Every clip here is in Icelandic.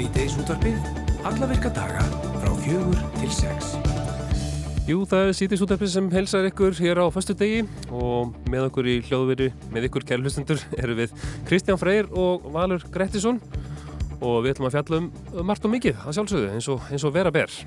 Svíteis útvarpið, alla virka daga frá fjögur til sex. Jú, það er Svíteis útvarpið sem helsar ykkur hér á fastu degi og með okkur í hljóðveri, með ykkur kærlustendur, eru við Kristján Freyr og Valur Grettisson og við ætlum að fjalla um margt og mikið að sjálfsögðu eins og, eins og vera ber.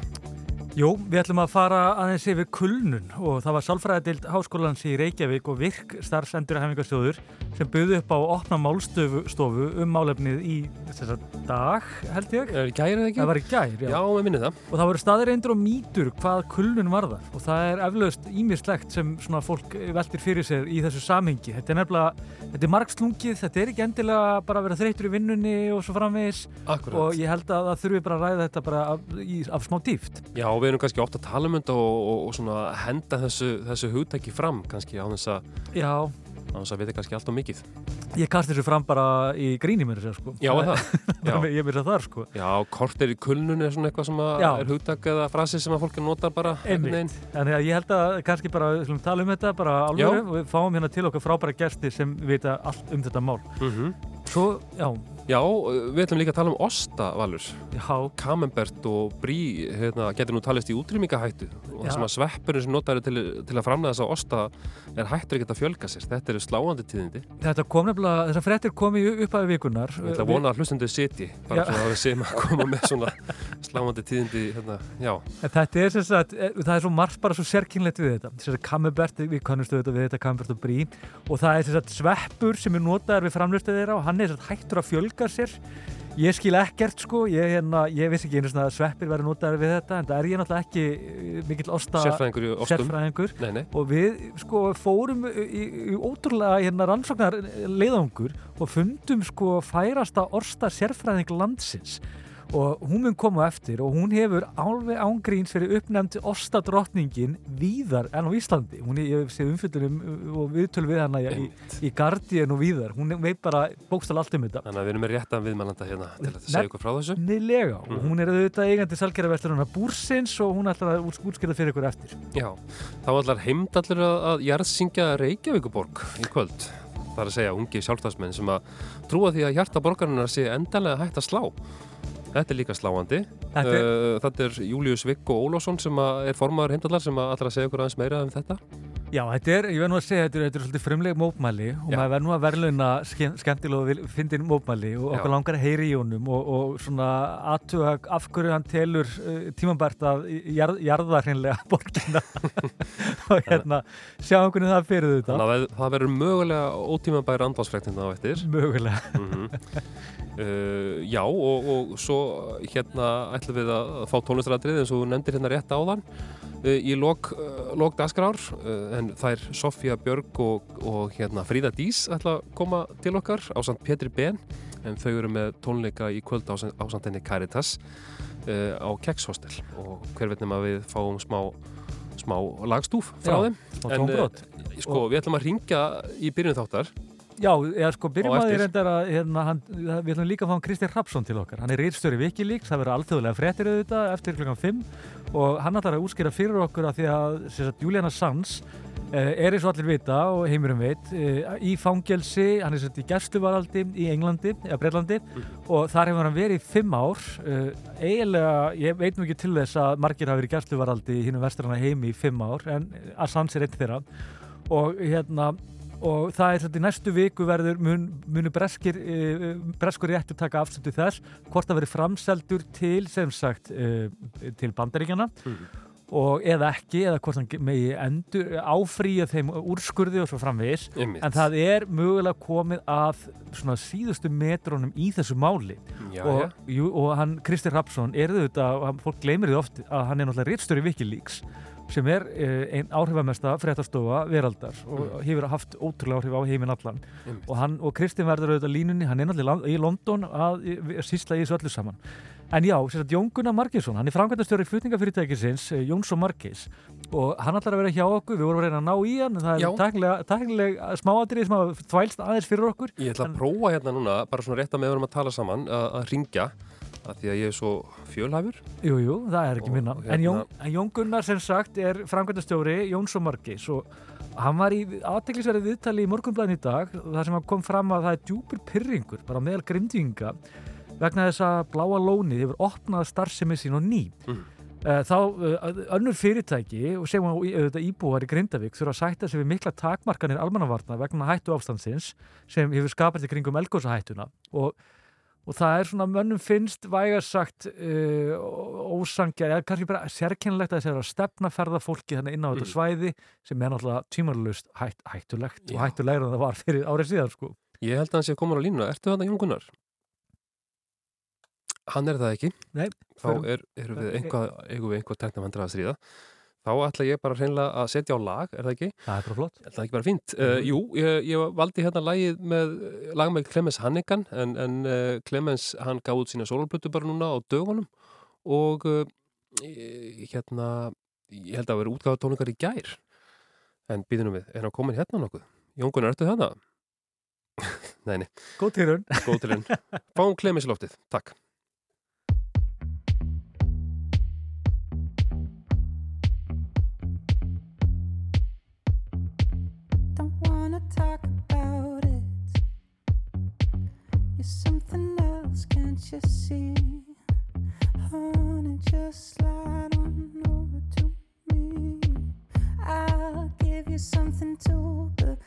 Jú, við ætlum að fara aðeins yfir kulnun og það var sálfræðadild háskólans í Reykjavík og virk starfsendurhæfingarsjóður sem buði upp á að opna málstofu um málefnið í þessar dag, held ég. Er gærið ekki? Það var í gær, já. Já, við minnum það. Og það voru staðireindur og mýtur hvað kulnun varðar og það er eflaust ímislegt sem svona fólk veldir fyrir sér í þessu samhengi. Þetta er nefnilega, þetta er margslungið, þetta er ekki endilega bara að vera þreytur í vinnunni og svo framvegis Akkurat. og ég held að það þurfi bara að ræða þetta bara af, í, af smá dýft. Já, við erum kannski ofta að tala um þetta og, og, og svona henda þessu, þessu hugtæki fram kannski á þess að, að vita kannski allt og mikið. ég kasti þessu fram bara í gríni mér sko. Já, það. Já. ég mér að það sko. Já, kort er í kulnun er svona eitthvað sem er hugtæk eða frasi sem að fólk notar bara að ég held að kannski bara við tala um þetta bara alveg og við fáum hérna til okkar frábæra gesti sem vita allt um þetta mál. Mm Svo, já, Já, við ætlum líka að tala um osta, Valur. já, Camembert og brí hérna, getur nú talist í útrýmingahættu og sem að sveppurinn sem notar til, til að framlega þessa osta er hættur ekki að fjölga sér. Þetta eru sláandi tíðindi. þetta kom nefnilega, þessar frettir kom í upphæðu vikunar. Ég ætla að vona að hlustendur siti bara svona að við séum að koma með svona sláandi tíðindi hérna, já, En þetta er sem sagt, eh, það er svo margt bara svo sérkynlegt við þetta. Þess að kamembert, við kannustu þetta við þetta kamembert og brí og það er sem sagt fjölga sér. Ég skil ekkert sko, ég, hérna, ég vissi ekki einu svona að sveppir verður notaður við þetta en það er ég náttúrulega ekki eh, mikill osta sérfræðingur og við sko fórum í, í ótrúlega hérna rannsóknar leiðangur og fundum sko færasta orsta sérfræðing landsins og hún mun koma eftir og hún hefur alveg ángríns fyrir uppnefndi ostadrottningin víðar enn á Íslandi hún er, ég sé umfyllunum og viðtölu við hana í, í Guardian og víðar hún veit bara bókstala allt um þetta þannig að við erum með réttan viðmælanda hérna til að segja ykkur frá þessu. Nefnilega, og Mhm. hún er auðvitað eigandi salgerðarverslununa Búrsins og hún ætlar að úts- útskýra fyrir ykkur eftir Já, þá ætlar heimdallur að, jarðsyngja Reykjavíkuborg í kvöld. Það er að segja ungi sjálfstæðsmenn sem að trúa því að hjarta borgarinnar sé endalega hægt að slá. Þetta er líka sláandi. Þetta er, Uh, þetta er Július Viggo Ólásson sem er formaður heimdallar sem ætlar að segja ykkur aðeins meira um þetta. Já, þetta er, ég verð nú að segja, þetta er, þetta er svolítið frumleg mópmæli og Já. maður verð nú að verðlauna ske- skemmtilega og vil- fyndin mópmæli og okkur Já. langar að heyri í honum og, og svona aðtuga af hverju hann telur uh, tímabært að jarð, jarða hreinlega borgina og hérna sjá hvernig það fyrir þetta Þannig að það verður mögulega ótímabæri andvarsfrektina á eftir. mögulega. mm uh, já og, og svo hérna ætlum við að fá tónlistaradrið eins og þú nefndir hérna rétt áðan í lok, uh, lok dagskrár uh, en það er Sofía Björg og, og hérna Fríða Dís ætla að koma til okkar á samt Petri Ben en þau eru með tónleika í kvöld á, á samt henni Caritas uh, á Kekshostel og hver veitum að við fáum smá smá lagstúf frá Já, þeim. og En, sko, við ætlum að ringja í byrjun þáttar Já, eða sko, byrjum að því reyndar að hérna, hann, við ætlum líka að fá hann Kristi Hrapsson til okkar. Hann er rýrstöri Wikileaks, það verður alþjóðlega fréttir auðvitað eftir klokkan 5 og hann ætlar að útskýra fyrir okkur að því að sagt, Julian Assange eh, er eins og allir vita og heimurum veit eh, í fangelsi, hann er sett í gæsluvaraldi í Englandi, eða Breitlandi og þar hefur hann verið í 5 ár. Eh, eiginlega, ég veit nú ekki til þess að margir hafa verið í gæsluvaraldi í hinnum vestrana heimi í 5 ár en Assange er einn þeirra. Og hérna og það er svolítið næstu viku verður mun, munu breskir uh, breskur réttu taka afstötu þess hvort það verður framseldur til sem sagt uh, til bandaríkjana og eða ekki eða hvort ge- megi endur áfrýja þeim úrskurði og svo framvegis. Einmitt. en það er mögulega komið að svona síðustu metrónum í þessu máli. Já, og, já. jú, og hann, Kristi Rapsson er þetta, og fólk gleymir því oft að hann er náttúrulega réttstöri Wikileaks sem er eh, einn áhrifamesta fréttastofa veraldar og hefur haft ótrúlega áhrif á heiminn allan. Einmitt. og, hann, og Kristinn verður auðvitað línunni, hann er náttúrulega í London að að sýsla í þessu öllu saman. En já, Jón Gunnar Margesson hann er framkvæmdastjóri flutningafyrirtækisins eh, Jóns og Marges og hann ætlar að vera hjá okkur við vorum að reyna að ná í hann en það er tæknilega, tæknilega smáatrið sem hafa þvælst aðeins fyrir okkur. Ég ætla En- að prófa hérna núna, bara svona rétt að með við erum að tala saman, að, að ringja að því að ég er svo fjölhæfur Jú, jú, það er ekki minna. og En Jón, hérna- en Jón Gunnar sem sagt er framkvæmdastjóri Jóns og Margeis og hann var í aðteklisverið viðtali í morgunblæðin í dag þar sem hann kom fram að það er djúpur pyrringur bara meðal grindinga vegna þess að bláa lónið hefur opnað starfsemi sín og ný. Mm. Uh, þá uh, önnur fyrirtæki og sem auðvitað íbúar í Grindavík þurfa að sætta sig við mikla takmarkanir almannavarna vegna hættu ástandsins sem hefur skapast í kringum elgósahættuna og, og það er svona mönnum finnst vægarsagt uh, ósangjar, eða kannski bara sérkennilegt að þess að stefna ferða fólki þannig inn á þetta Mm. svæði sem er náttúrulega tímarlust hætt, hættulegt Já. og hættulegra en það var fyrir árið síðan sko. Ég held að hann sé komin á línuna. Ertu þarna Jón Gunnar? Hann er það ekki. Nei, Þá förum- er, erum við einhvað, eigum við einhvað tekna vandræða að stríða. Þá ætla ég bara hreinlega að setja á lag, er það ekki? það er bara flott. Er það ekki bara fínt? Uh, jú, ég, ég valdi hérna lagið með, lag með Clemens Hannigan en, en uh, Clemens hann gaf út sína sólblötu bara núna á dögunum og uh, hérna ég held að vera útgáða tónleikar í gær en býðunum við, er hann komin hérna nokkuð? Jón Gunnar, ertu þarna? nei, nei, Góð tilhörun. góð til henn Fáum Clemens loftið, takk talk about it. You're something else, can't you see? Honey, just slide on over to me. I'll give you something to believe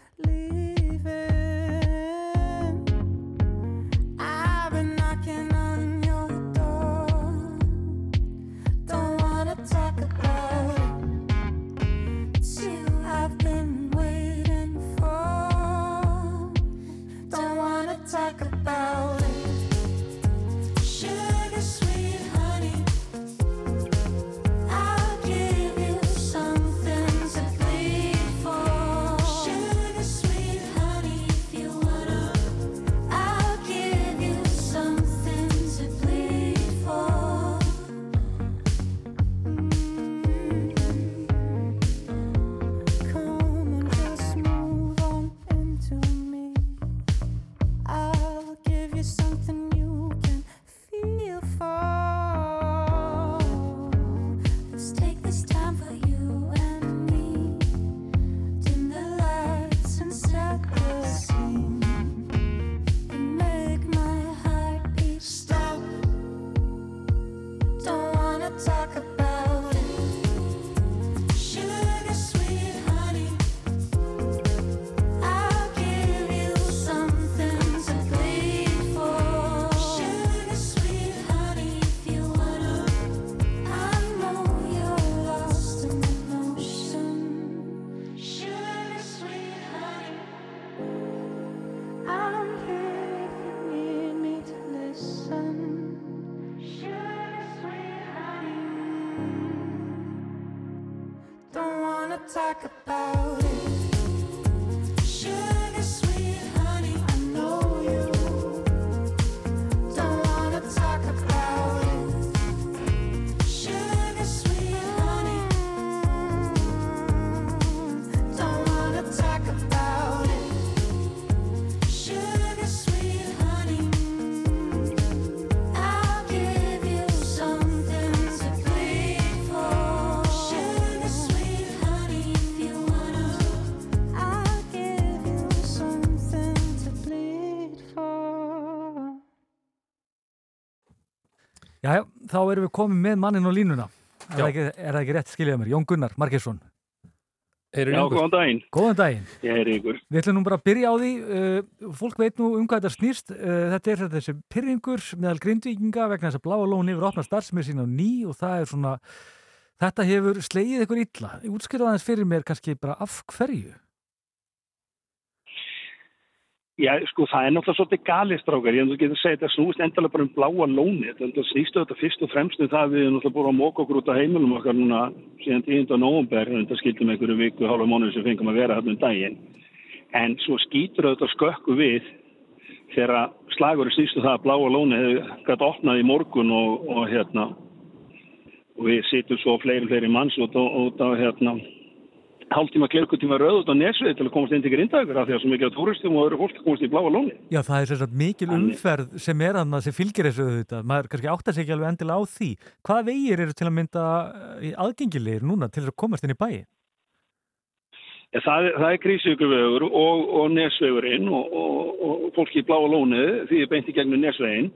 þá erum við komið með mannin og línuna. Er það, ekki, er það ekki rétt skiljað mér? Jón Gunnar. Heyrir Já, góðan daginn. Góðan daginn. Ég er ykkur. Við ætlum nú bara að byrja á því. Uh, fólk veit nú um hvað þetta snýst. Uh, þetta er þetta þessi pyrringur meðal grindvíkinga vegna þess að bláa lón yfir opna starfsmið sín á ný og það er svona, þetta hefur slegið ykkur illa. Útskýrða aðeins fyrir mér kannski bara af hverju. Já, sko, það er náttúrulega svolítið galið, strákar. Ég þú getur segið þetta snúist endalega bara um bláa lóni. Þetta snýstu þetta fyrst og fremst um það að við erum náttúrulega búin að móka okkur út á heimilum okkar núna síðan 10. november. Þetta skildum einhverju viku, hálfa mánuði sem fengum að vera þarna um daginn. En svo skýtur þetta skökku við þegar slagurinn snýstu það að bláa lóni hefur gætt opnað í morgun og, og hérna og við sittum svo fleiri fleiri manns út á hérna hálftíma klirkutíma röð út á nesvið til að komast inn til grindaður af því að svo mikið á túristum og öðru fólk komast í bláa lóni. Já, það er sérstaklega mikil umferð sem er annað sem fylgir þessu auðvitað. Maður kannski áttar sig ekki alveg endilega á því. Hvaða vegir eru til að mynda uh, aðgengilegir núna til að komast inn í bæi? Ja, það, það er Krísvíkuvegur og, og Nesvegurinn og, og, og fólki í bláa lónið því er beint í gegnum Nesveginn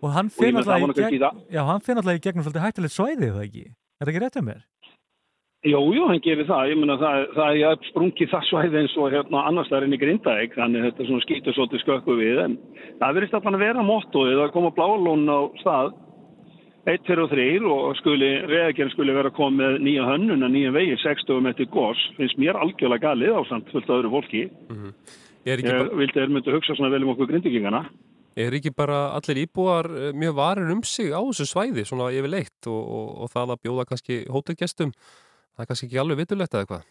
Og hann nú náttúrulega í gegnum svolítið hættulegt svæði, er það ekki? Er það ekki rétt um mér? Jú, jú, hann gerir það. Ég meina það, það er sprungið það svæði eins og hérna annars það er inn í Grindavík, þannig þetta svona skýtur svolítið skökku við. En það verðist allan að vera mottoið að koma bláalón á stað 1, 2 og 3 og skuli, vegagerð skuli vera komið nýja hönnun að nýja vegi 60 metri gos, finnst mér algjörlega galið á samt fullt öðru fólki. Er ekki, Ég bara, vildi þeir myndu hugsa svona vel um okkur grindvíkingana. er ekki bara allir íbúar eh, mjög varir um sig á þessu svæði svona yfirleitt og, og, og það að bjóða kannski hótelgestum það er kannski ekki alveg vitulegt eða eitthvað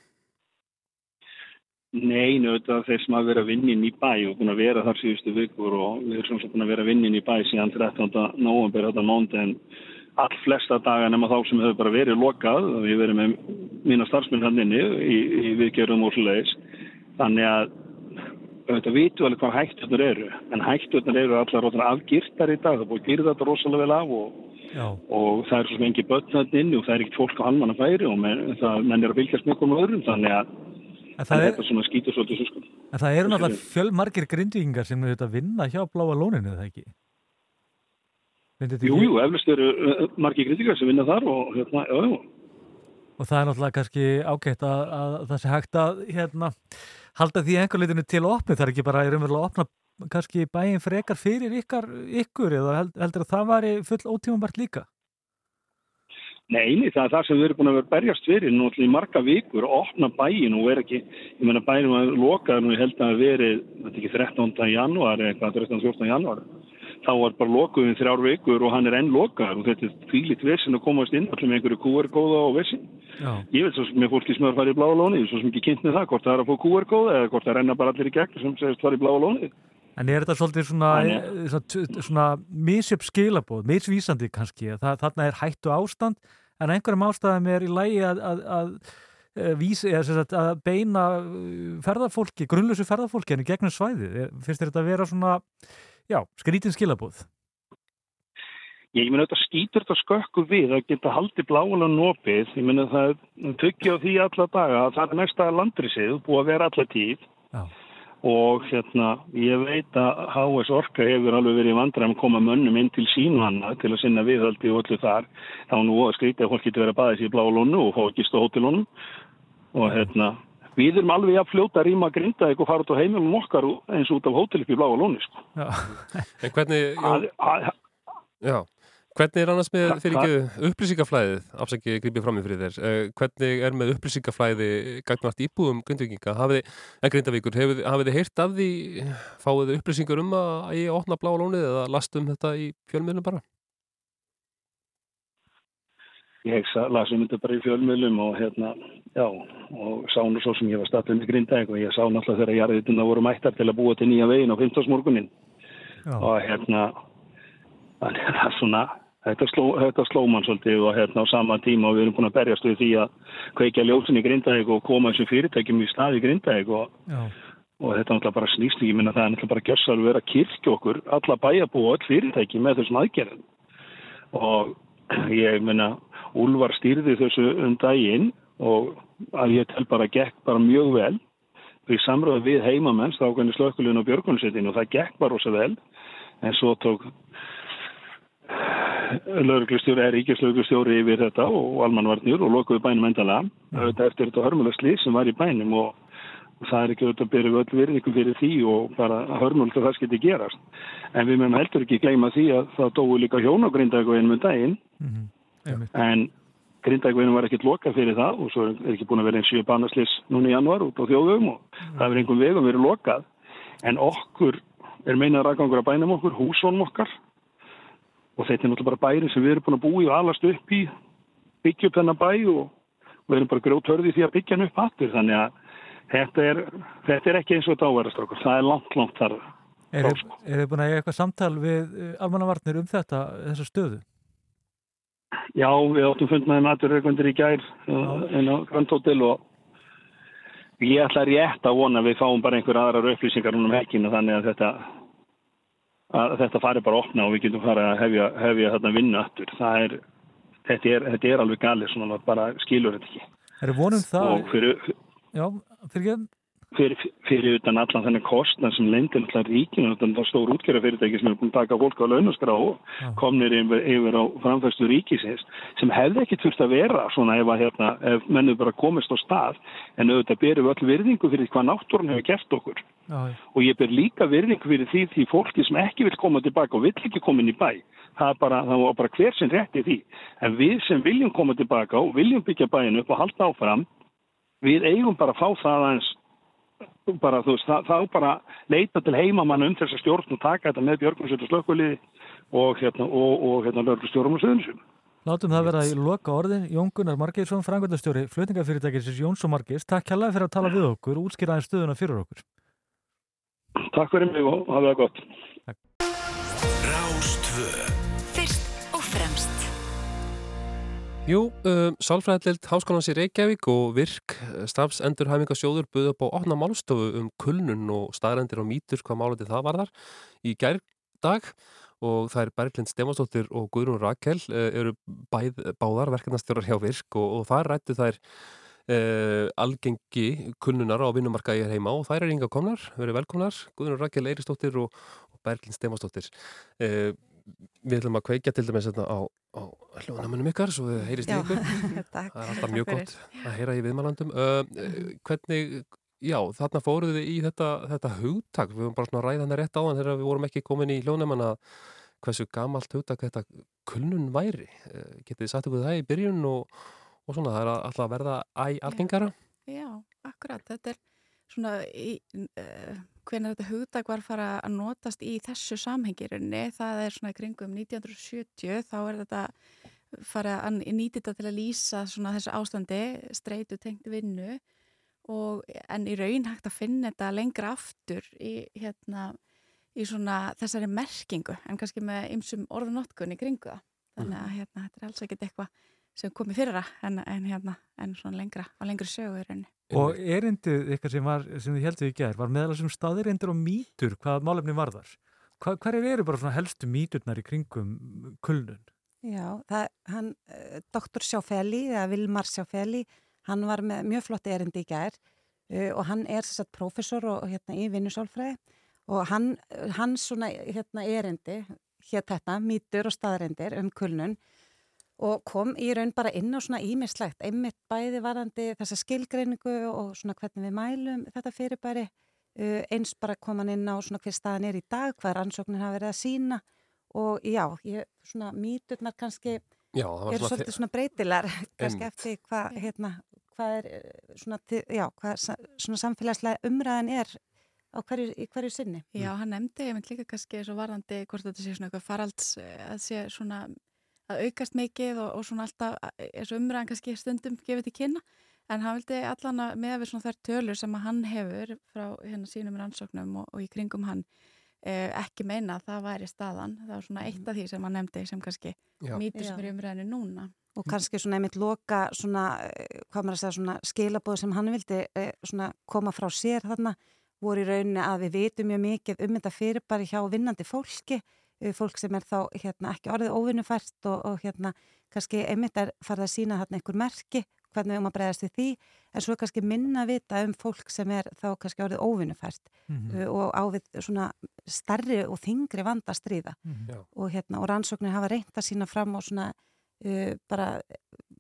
Nei, auðvitað þeir sem að vinna inn í bæ og búin að vera þar síðustu vikur og við erum svona búin að vera inn í bæ síðan 13. november þetta mándi en all flesta daga nema þá sem hefur bara verið lokað og við verum með mína starfsmenn hann inni í, í viðgerðum og svoleiðis þannig að auðvitað vitum alveg hvað hætturnar eru en hætturnar eru allar róttar afgirtar í dag það búið að gyrða þetta rosalega vel af og, Já. og það er svo sem engi börn þarna inni og það er ekkert fólk á almanna færi og menn, það, menn er að fylgjast með einhverjum öðrum þannig að það er þetta svona skýtur svolítið svo sko. en það eru náttúrulega fjölmargir grindvíkingar sem eru þetta að vinna hjá Bláa lóninu, það ekki? Þetta Jú, eflust eru uh, margir kritikar sem vinna þar og hérna, já, já. Og það er náttúrulega kannski ágætt að, að það sé hægt að hérna, halda því einhver leitinu til að opna. Það er ekki bara að opna kannski bæinn frekar fyrir ykkar, ykkur eða held, heldur að það væri full ótímabært líka? Nei, það er það sem við erum búin að vera berjast fyrir nú alltaf í marga vikur að opna bæin og vera ekki, ég meina bæin var lokað nú ég held að verið, þetta er ekki 13. janúar eða eitthvað, 13. 14. janúar þá var bara lokuð um þrjár vikur og hann er enn lokað og þetta er fílitt versin að komast inn allir með einhverju QR-kóða og versin Já. ég veit svo sem með fólki sem er að fara í bláa lónið svo sem ekki kynnt með það, hvort það er að fá QR-kóða eða hvort það renna bara allir í gegn sem segist fara í bláa lónið En er þetta svolítið svona, Þannig- svona, svona misjöp skilabóð, misvísandi kannski, að það, þarna er hættu ástand en einhverjum ástæðum er í lægi að, að, að, sagt, að beina uh, ferðarfólki, grunnlösu ferðarfólki en í gegnum svæðið. Er- Finnst þér þetta að vera svona, já, skrítin skilabóð? Ég meina þetta skýtur þetta skökku við að geta haldið bláalan opið, ég meina það tökja á því alla daga að það er næsta landrisið búið að vera alla tíð Já. Og hérna ég veit að HS Orka hefur alveg verið í vandræðum að koma mönnum inn til sínu hana til að sinna viðhaldi og öllu þar. Þá nú að skrítið að fólk getur verið að baða sér í bláalónu og fá ekki stóð hótelónum og hérna við erum alveg að fljóta að rýma grinda og fara út á heimilum okkar eins út af hótel upp í bláalónu sko. En hvernig, Jón, Að- að- já, hvernig er annars með Hva- fyrir ekki upplýsingaflæðið, afsaki grípið fram í fyrir þér, uh, hvernig er með upplýsingaflæði gagnvart íbúðum þið, en grindavíkur, hafið, hafið þið heyrt af því, fáið þið upplýsingar um að ég opna bláa lónið eða lastum þetta í fjölmiðlum bara? Ég sa- las um þetta bara í fjölmiðlum og hérna, já, og sá nú svo sem ég var statið með Grindavík og ég sá náttúrulega þegar jarðitunda voru mættar til að búa til nýja veginn á 15. morgunin Já. og hérna, þannig að það er svona, þetta sló, þetta sló mann svolítið og hérna á sama tíma og við erum búin að berjast við því að kveikja ljósin í Grindavík og koma þessum fyrirtækjum í stað í Grindavík og, og þetta er náttúrulega bara snýst ekki, minna það er náttúrulega bara vera að kirkja okkur, alla bæjarbú og öll fyrirtæki með þessum aðgerðum. Og ég minna Úlfar stýrði þessu um daginn og að ég tel bara gekk bara mjög vel. Við samröðu við heimamenn stákvæmni slökkulun og björgunsettinu og það gekk bara rosa vel. En svo tók lauruglustjóri, er ríkislauruglustjóri yfir þetta og almannvarnir og lokuði bænum endala auðvitað eftir þetta hörmulega slið sem var í bænum og, það er ekki auðvitað að byrja öll virðingum fyrir því og bara hörmulega það skiti gerast. En við meðum heldur ekki gleyma því að það dói líka hjón á grindækveginn með daginn. Mm -hmm. en grindækveginn var ekkert lokað fyrir það og svo er ekki búin að vera einn sjö banaslis núna í januar út á þjóðum og það hefur einhverjum vegum verið lokað. En okkur er meinað ræðgangur að bænum okkur, húsónum okkar og þetta er náttúrulega bara bæri sem við erum búin að búi og alast upp í byggja upp þennan bæ og við erum bara grjóthörði því að byggja hann upp hattur þannig að þetta er, þetta er ekki eins og þetta áverðast okkur, það er langt, langt þar Er þið sko. þið búin að eiga eitthvað samtal við uh, almannavarnir um þetta, þessa stöðu? Já, við áttum fund með maturreikundir í gær uh, inn á Grand Hotel og ég ætla rétt að vona að við fáum bara einhver aðrar upplýsingar um helginu þannig að þetta að þetta fari bara að opna og við getum fara að hefja, hefja þarna vinnu aftur. Það er, þetta er, þetta er alveg galið svona bara skilur þetta ekki. Er þið vonum það? Og fyrir, Já, fyrir ekki? fyrir, fyrir utan allan þennan kostnað sem lendir alltaf ríkinu, þannig að stór útgjara fyrirtæki sem er búin að taka fólk á launaskrá komnir yfir, yfir á framfæstu ríkisins sem hefði ekki þurft að vera svona ef, hérna, ef mennur bara komist á stað en auðvitað berum við öll virðingu fyrir hvað náttúrun hefur gert okkur Já, og ég ber líka virðingu fyrir því því fólki sem ekki vil koma tilbaka og vill ekki koma inn í bæ það, bara, það var bara hver sem rétti því en við sem viljum koma tilbaka og viljum byggja bæinu upp og halda áfram við eigum bara að fá það aðeins bara þú veist, það, það bara leita til heimamann um þessa stjórn og taka þetta með Björgunsveit og slökkuliði og hérna, og, og hérna lögreglustjórnum og söðunisum. Látum það vera í loka orðin. Jón Gunnar Margeirsson, frangvöldastjóri flutningafyrirtækisins Jóns og Margeis. Takk kærlega Takk fyrir mig og hafa það gott. Rástvö Fyrst og fremst. Jú, um, Sálfræðild Háskólans í Reykjavík og VIRK stafsendurhæfingasjóður buða upp á opna málstofu um kulnun og staðrendir og mýtur hvað málandi það varðar í gærdag. Og það er Berglind Stefansdóttir og Guðrún Rakel uh, eru bæð, báðar verkefnastjórar hjá VIRK og, og það rættu þær uh, algengi kulnunar á vinnumarkaði hér heima og þær eru yngar komnar, verið velkomnar Guðrún Rakel Eiristóttir og, og Berglind Stefansdóttir uh, Við ætlum að kveikja til dæmis hérna á, á hljóðnamunum ykkar svo þið heyrist ykkur. Það er alltaf mjög gott að heyra í viðmælandum. Uh, hvernig, já, þarna fóruð þið í þetta, þetta hugtak. Við vorum bara svona að ræða hann rétt á hann þegar við vorum ekki komin í hljóðnæman að hversu gamalt hugtak þetta kulnun væri. Getið þið sagt ykkur það í byrjun og, og svona, það er alltaf að verða æ algengara. Já, akkurat. Þetta er svona, uh, hvernig þetta hugdag var fara að notast í þessu samhengirinni, það er svona kringum 1970, þá er þetta fara að nýti þetta til að lýsa svona þessu ástandi, streitu tengt vinnu og en í raun hægt að finna þetta lengra aftur í hérna í svona þessari merkingu en kannski með ymsum orðunótkun í kringu það. Þannig að hérna, þetta er alls ekkert eitthvað sem komið fyrra en, en hérna, en svona lengra á lengri sögu í rauninni. Og erindið ykkar sem, var, sem þið heldur í gerð var meðal þessum staðirindir og mýtur hvað málefni varðar. Hva, hverjir eru bara svona helstu mýturnar í kringum kulnun? Já, það, hann, uh, doktor Sjáfeli, eða Vilmar Sjáfeli, hann var með mjög flott erindi í gær uh, og hann er að professor og, og hérna í vinnusálfræði og hann, hans svona hérna erindi, hér þetta, mýtur og staðarindir um kulnun og kom í raun bara inn á svona ímislegt, einmitt bæði varandi þessa skilgreiningu og svona hvernig við mælum þetta fyrirbæri, uh, eins bara kom hann inn á svona hver staðan er í dag, hvað rannsóknin hafa verið að sína og já, ég, svona mýturnar kannski Já, eru svona... svolítið svona breytilar kannski eftir hvað hérna, hvað er eh, svona, já, hvað svona samfélagslega umræðan er á hverju, í hverju sinni. Já, hann nefndi einmitt líka kannski svo varðandi hvort þetta sé svona eitthvað faralds eh, að sé svona að aukast mikið og, og svona alltaf eh, eins og umræðan kannski stundum gefið til kynna. En hann vildi allan að með við svona þær tölur sem að hann hefur frá hérna sínum rannsóknum og, og í kringum hann eh, ekki meina að það væri staðan. Það var svona eitt af því sem hann nefndi sem kannski mýtur sem er umræðinu núna. Og kannski svona einmitt loka svona, eh, hvað maður að segja, svona skilabóð sem hann vildi eh, svona koma frá sér þarna voru í rauninni að við vitum mjög mikið um þetta fyrirbæri hjá vinnandi fólki fólk sem er þá hérna ekki orðið óvinnufært og, og hérna kannski einmitt er farið að sína þarna einhver merki hvernig við um að bregðast við því. En svo kannski minna vita um fólk sem er þá kannski orðið óvinnufært Mm uh, og á við svona starri og þingri vanda að stríða. -hmm. Já. og, hérna, og rannsóknir hafa reynt að sína fram og svona uh, bara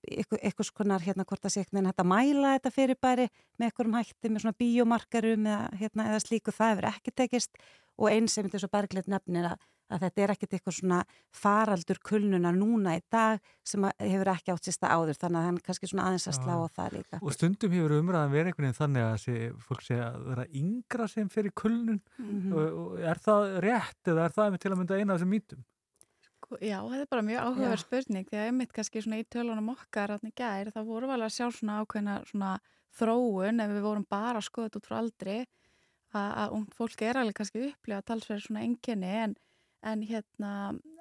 ykkur skonar hérna hvort að sé einhvern veginn hægt að mæla þetta fyrirbæri með einhverjum hætti með svona bíómarkarum eða, hérna, eða slíku. Það hefur ekki tekist. Og eins sem þetta er svo bergleit nefnir að, að þetta er ekkit eitthvað svona faraldur kulnunar núna í dag sem að hefur ekki átt sérsta áður þannig að hann kannski svona aðeins að slá á það líka Og stundum hefur umræðan verið einhvern veginn þannig að sé, fólk sé að vera yngra sem fyrir kulnun Mhm. og, og er það rétt eða er það einmitt til að mynda eina af þessum mýtum? Sko, Já, þetta er bara mjög áhugaverð spurning því að einmitt kannski svona í tölunum okkar hann í gær, þá vorum við alveg að sjá svona ákveðna svona þróun ef við vorum bara þetta út frá aldri að, að en, hérna,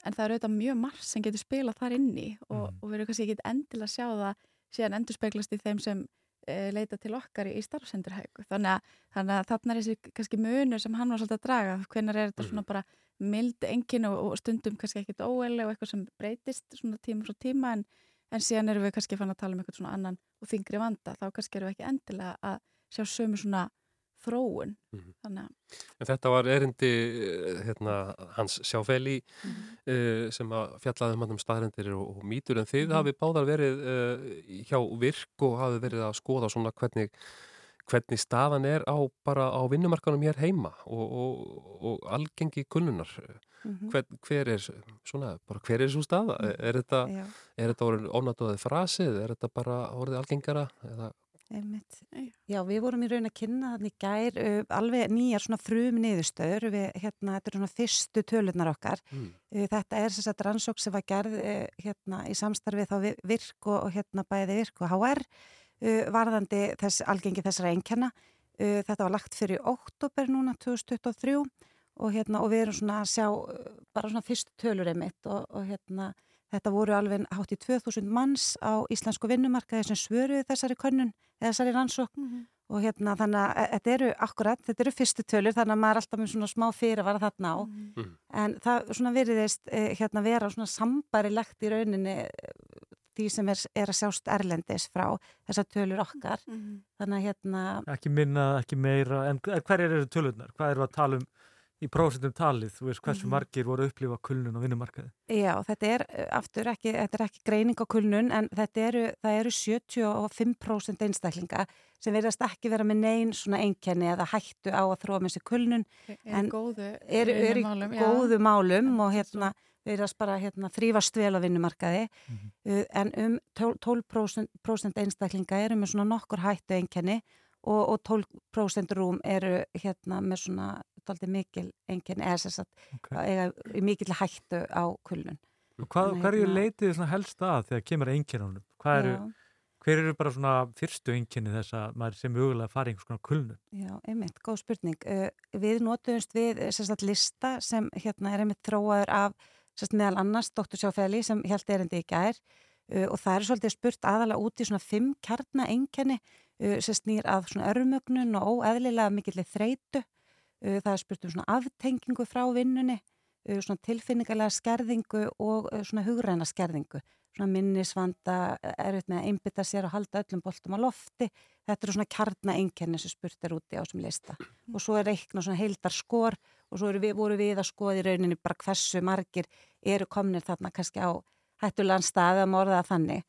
en það er auðvitað mjög margt sem getur spilað þar inni og, Mhm. og við erum kannski ekki endilega að sjá það síðan endur speglast í þeim sem e, leita til okkar í, í starfsendurhægu þannig að, þannig að þarna er þessi kannski munur sem hann var svolítið að draga. Hvenar er þetta svona bara mild engin og, og stundum kannski ekkit óeili og eitthvað sem breytist svona tíma frá tíma en, en síðan erum við kannski fann að tala um eitthvað svona annan og þingri vanda. Þá kannski erum við ekki endilega að sjá sömu svona þróun Mhm. að En þetta var erindi eh, hérna, hans sjáfeli Mhm. uh, sem að fjallaði um hann um staðrendir og, og mýtur en þið Mhm. hafi báðar verið uh, hjá virk og hafi verið að skoða svona hvernig hvernig staðan er á bara á vinnumarkanum hér heima og, og, og algengi kunnunar Mhm. hver, hver er svona, bara hver er svo staða er þetta, er þetta orðin ónatuðið frasið, er þetta bara orðið algengara eða. Já. Já, við vorum í raun að kynna þannig gær uh, alveg nýjar svona frum niðurstöður við, hérna, þetta er svona fyrstu tölurnar okkar mm, Uh, Þetta er þess að rannsók sem var gerð uh, hérna, í samstarfi þá við virk og, og hérna bæði virk og HR uh, varðandi þess, algengi þessara einkenna. Uh, þetta var lagt fyrir oktober núna 2023 og, hérna, og við erum svona að sjá uh, bara svona fyrstu tölur einmitt og, og hérna þetta voru alveg hátt í 2000 manns á íslensku vinnumarkaði sem svöruðu þessari könnun eða þessari rannsók og hérna þannig að e- þetta eru akkurat, þetta eru fyrstu tölur þannig að maður er alltaf með svona smá fyrir að vara þarna á Mhm. en það svona virðist eh, hérna vera svona sambarilegt í rauninni eh, því sem er, er að sjást erlendis frá þessar tölur okkar Mhm. þannig að hérna Ekki minna, ekki meira, en hverjar eru tölurnar? Hvað eru að tala um í prósentum talið? Þú veist, hversu Mhm. margir voru að upplifa kulnun á vinnumarkaði? Já, þetta er eh, aftur ekki, þetta er ekki greining á kulnun en þetta eru, það eru 75% einstaklinga sem verðast ekki vera með neyn svona einkenni eða hættu á að þróa með sér kulnun er En góðu eru er í já. góðu málum og hérna verðast bara hérna þrýfast vel á vinnumarkaði Mhm. uh, en um 12%, 12% einstaklinga eru með svona nokkur hættu einkenni og, og 12% rúm eru hérna með svona daldið mikil einkenni eða eiga í mikil hættu á kulnun. Hvað, Þannig hverju hérna- leitið svona helst að þegar kemur að einkennunum? Hvað eru, hver eru bara svona fyrstu einkenni þess að maður sem mögulega fari einhvers konar kulnun? Já, einmitt, góð spurning. Uh, við notuðumst við eh, sagt, lista sem hérna er einmitt þróaður af sagt, meðal annars Dr. Sjáfeli sem held erindi í gær uh, og það er svolítið spurt aðalega út í svona fimm kjarna einkenni uh, sem snýr að svona örmögnun og óeðlilega mikillir þreitu. Uh, það er spurt um svona aftengingu frá vinnunni, uh, svona tilfinningarlega skerðingu og uh, svona hugræna skerðingu. Svona minnisvanda, erfitt með að einbytta sér og halda öllum boltum á lofti. Þetta eru svona kjarna einkenni sem spurt er úti á þessum lista. Og svo er reikna svona heildar skor og svo við, voru við að skoða í rauninni bara hversu margir eru komnir þarna kannski á hættulegan stað að morða það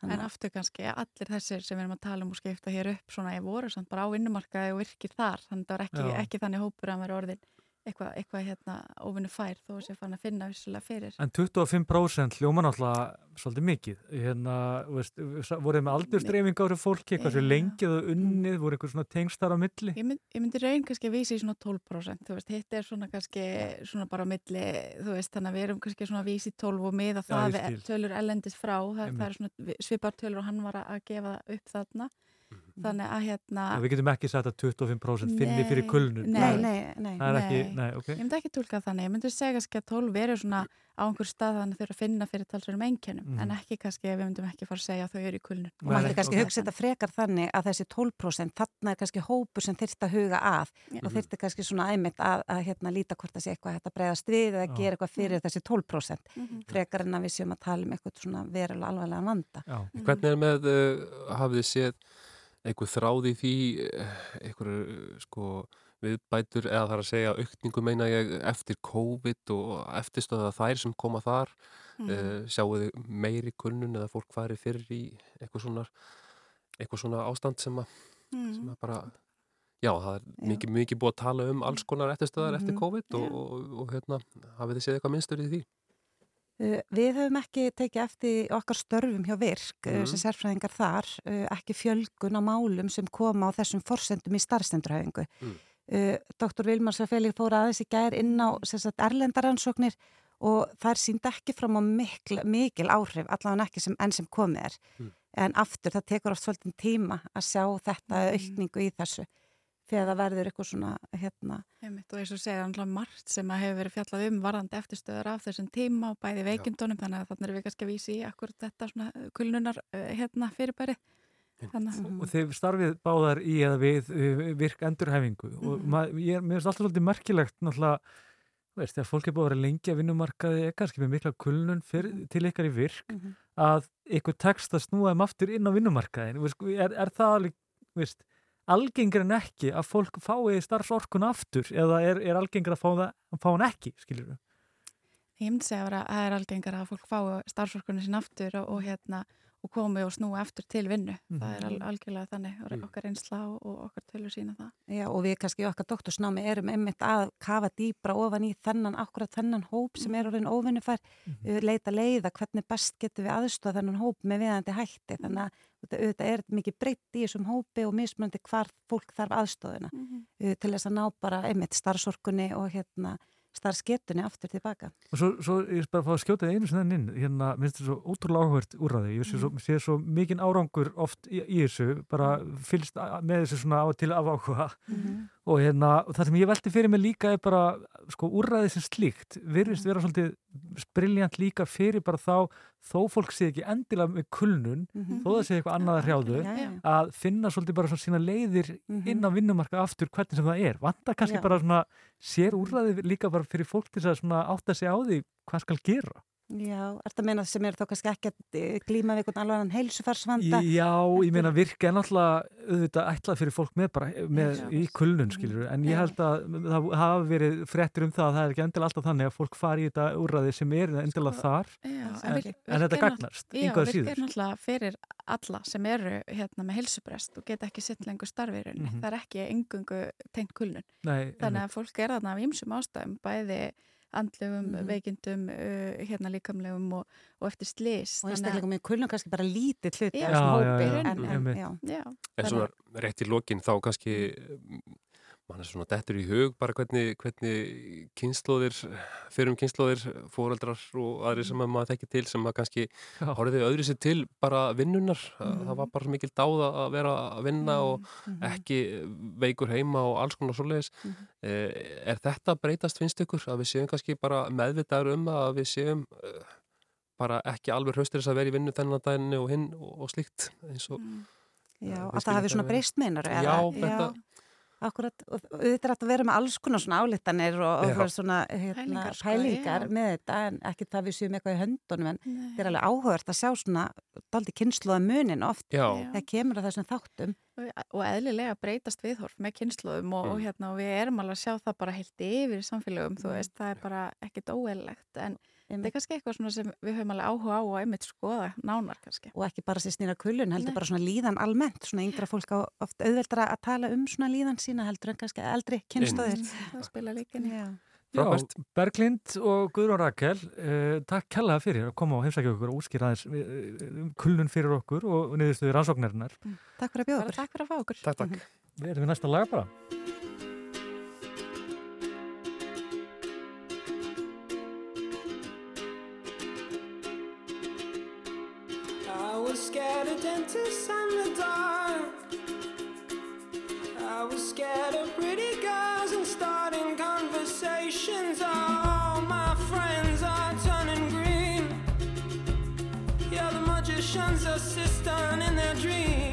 þannig. En aftur kannski allir þessir sem við erum að tala um og skipta hér upp svona ég voru samt bara á vinnumarkaði og virkir þar þannig að það var ekki, ekki þannig hópur að vera orðin eitthvað, eitthvað hérna óvinnu fær þó sé fann að finna vissulega fyrir. En 25% hljóma náttúrulega svolítið mikið. Hérna, veist, voruð með aldurstreyfing árið fólki, hversu Já. lengi það unnið, voru einhver svona tengstar á milli? Ég, mynd, ég myndi raun kannski að vísa í svona 12% þú veist, hitt er svona kannski svona bara á milli, þú veist, þannig að við erum kannski svona að vísa í 12 og miða Já, það ég við tölur ellendis frá, það, það er svona svipar tölur og hann var að- gefa upp þarna þannig að hérna Já, við getum ekki sagt að 25% finni fyrir kulnun. nei. Nei, nei, nei. Það er ekki, Nei. nei, ok. Ég myndi ekki tólka þannig, ég myndi segja kannski að 12 eru svona á einhver stað þannig að þau eru að finna fyrir talsverðum einkennum, Mhm. en ekki kannski að við myndum ekki fara að segja að þau eru í kulnun. Og maður kannski ok. hugsa þetta frekar þannig að þessi 12% þarna er kannski hópur sem þyrft að huga að Já. og þyrfti kannski svona æmitt að, að hérna, líta hvort það sé eitthvað hægt að breyðast við eða Já. gera eitthvað fyrir þessi 12% Mhm. frekar en að við séum að tala um eitthvað svona verulega alvarlega vanda. Já. Hvernig er með, uh, hafið þið séð einhver þráð í því, eh, einhver uh, sko viðbætur eða þar að segja aukningu meina ég eftir COVID og eftirstöða þær sem koma þar, Mhm. uh, sjáu þið meiri kunnun eða fólk farið fyrir í eitthvað svona, eitthvað svona ástand sem að, sem Mhm. að bara, já það er mikið, mikið búið að tala um alls konar eftirstöðar eftir Mhm. COVID og, og, og, hérna, hafið þið séð eitthvað minnstur í því? Uh, Við höfum ekki tekið eftir okkar störfum hjá virk mm. Mhm. sem sérfræðingar þar, uh, ekki fjölgun á málum sem koma á þessum forsendum í starfstendurhæfingu. Mm. Dr. Vilmar Safeli fór aðeins í gær inn á sagt, erlendaransóknir og þær sínd ekki fram á mikil, mikil áhrif, allavega ekki sem, enn sem komið er. Mm. En aftur það tekur oft svolítið tíma að sjá þetta Mm. aukningu í þessu þegar það verður eitthvað svona hérna, Einmitt, og eins og segja alltaf margt sem að hefur verið fjallað um varðandi eftirstöður af þessum tíma og bæði veikindunum þannig að þannig erum við kannski að vísi í akkur þetta svona kulnunar uh, hérna fyrirbæri þannig Mhm. Og þeir starfið báðar í eða við uh, virk endurhæfingu og Mhm. maður, ég, er- mér finnst alltaf svolítið merkilegt náttúrulega, veist, þegar fólk er búið að vera lengi að vinnumarkaði, er kannski með mikla kulnun fyrir, til ykkar í virk, Mhm. að ykkur tekst að snúa þeim aftur inn á vinnumarkaðin, er, er það alveg, veist, algengur en ekki að fólk fái starfsorkun aftur eða er, er algengur að fá, það, að fá hann ekki, skiljur við? Ég myndi segja að það er algengar að fólk fái starfsorkunni sín aftur og, og hérna og komi og snúi aftur til vinnu. Það er al algjörlega þannig og okkar einsla og, okkar tölur sína það. Já, og við kannski okkar doktorsnámi erum einmitt að kafa dýbra ofan í þennan, akkurat þennan hóp sem er orðin óvinnufær, mm leita leiða hvernig best getum við aðstofa þennan hóp með viðandi hætti. Þannig að þetta- er mikið breytt í þessum hópi og mismunandi hvar fólk þarf aðstofuna uh, til þess að ná bara einmitt starfsorkunni og hérna starfsgetunni aftur tilbaka. Og svo, svo ég er bara að fá að skjóta þig einu sinni inn, hérna, minnst þetta svo ótrúlega áhvert úrraði, ég sé svo, sé svo mikinn árangur oft í, í þessu, bara fylgst a- með þessu svona á til af áhuga og hérna, það sem ég velti fyrir mig líka er bara, sko, úrraði sem slíkt virðist vera svolítið briljant líka fyrir bara þá, þó fólk sé ekki endilega með kulnun, þó það sé eitthvað annað að hrjáðu, Já, já. að finna svolítið bara svona sína leiðir Mhm. inn á vinnumarka aftur hvernig sem það er. Vanda kannski Já. bara svona sér úrræði líka bara fyrir fólk til að svona átta sig á því hvað skal gera. Já, er þetta að meina sem er þá kannski ekki að eh, glíma við einhvern alveg heilsufarsvanda? Já, ég meina virka er náttúrulega auðvitað ætlað fyrir fólk með bara með, Já. í kulnun skilur en ég held að það hafa verið fréttir um það að það er ekki endilega alltaf þannig að fólk fari í þetta úrræði sem er endilega Sko, þar Já, en, virk- en þetta gagnast, Já, einhvað síður. er náttúrulega fyrir alla sem eru hérna með heilsubrest og geta ekki sitt lengur starfirunni. Mhm. Það er ekki engungu tengt kulnun. Nei, Þannig að fólk er þarna af ýmsum ástæðum, bæði andlegum, Mhm. veikindum, uh, hérna líkamlegum og, og eftir slís. Og einstaklingum með kulnum kannski bara lítið hluti Já. af þessum Já, já, hópi. já, en, en, já. Já, En svona rétt í lokin þá kannski mann er svona dettur í hug bara hvernig, hvernig kynnslóðir, fyrir um kynnslóðir fóreldrar og aðri sem að maður þekki til sem að kannski horfiði öðru sér til bara vinnunar Mhm. það var bara svo mikil dáð að vera að vinna og Mhm. ekki veikur heima og alls konar svoleiðis Mhm. eh, er þetta breytast finnst ykkur að við séum kannski bara meðvitaður um að við séum eh, bara ekki alveg hraustir þess að vera í vinnu þennan daginn og hinn og, og slíkt eins og Mm. Já, að það þetta svona breyst meinar Já, þetta- Akkurat, og auðvitað er að vera með alls konar svona álítanir og, og svona hérna, Pælingar, sko, pælingar með þetta en ekki það við séum eitthvað í höndunum en Nei. þetta er alveg áhugavert að sjá svona daldi kynsluða munin oft þegar kemur að þessum þáttum og og eðlilega breytast viðhorf með kynnslóðum og, og, Mm. hérna, og við erum alveg að sjá það bara heilt yfir í samfélögum, þú Mm. veist, það er bara ekkit óeðlilegt, en þetta er kannski eitthvað svona sem við höfum alveg áhuga á og einmitt skoða nánar kannski. og ekki bara sér snýra kulun, heldur Nei. bara svona líðan almennt, svona yngra fólk á oft auðveldra að tala um svona líðan sína heldur en kannski eldri kynsluðir Það spila í. Já. Já, Berglind og Guðrún Rakel, uh, takk kærlega fyrir að koma og heimsækja okkur og úskýra aðeins uh, um kulnun fyrir okkur og niðurstuði rannsóknarinnar. Takk fyrir að bjóða okkur takk fyrir að fá okkur. takk, takk Við erum við næsta laga bara. Scared of dentists and the dark. I was scared of pretty girls and starting conversations. All my friends are turning green. Yeah, the magician's assistant in their dream.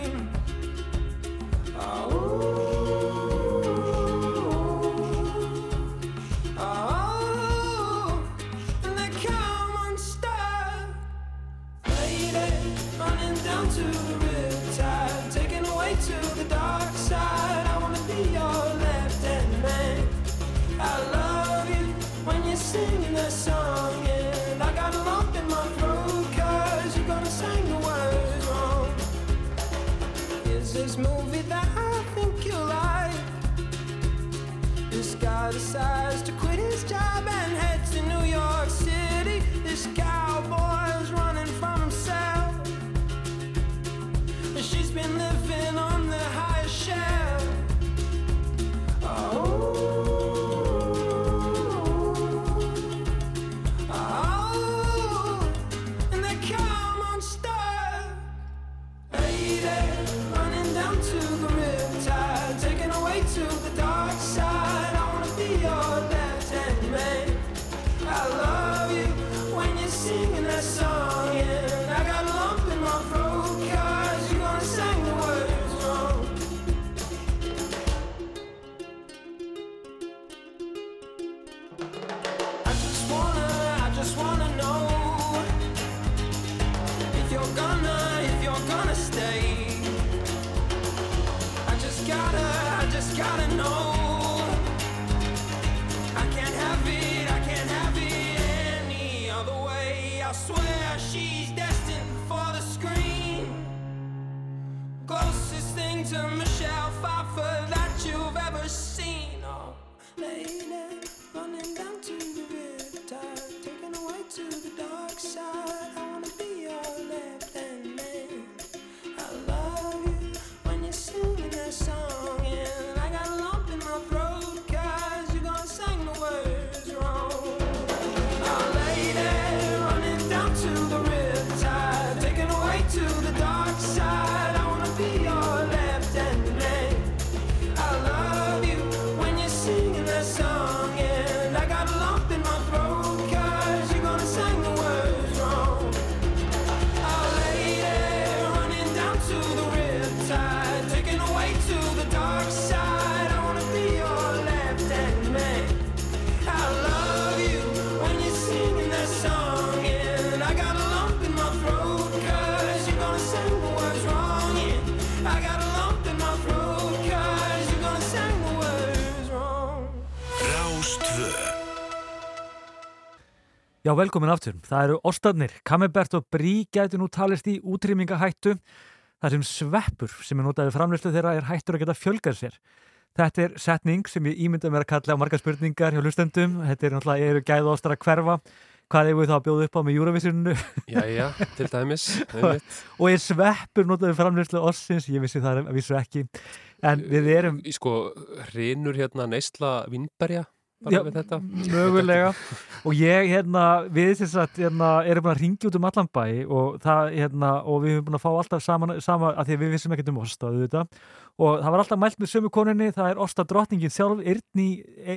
Já, velkomin aftur. Það eru ostarnir. Camembert og brí gætu nú talist í útrýmingahættu. Það sem sveppur sem er notaði framleyslu þeirra er hættur að geta fjölgað sér. Þetta er setning sem ég ímynda mér að kalla á marga spurningar hjá hlustendum. Þetta er náttúrulega, eru gæðu ostar að hverfa. Hvað er við þá að bjóða upp á með júravísinu? Jæja, til dæmis, og er sveppur notaði framleyslu ossins? Ég vissi það að vísu ekki. En við erum Í sko, bara Já, við þetta. mögulega og ég hérna við þess að hérna, erum búin að ringja út um allan bæ og, það, hérna, og við höfum búin að fá alltaf saman, sama að því að við vissum ekkert um osta auðvitað. og það var alltaf mælt með sömu koninni það er osta drottningin sjálf Erni,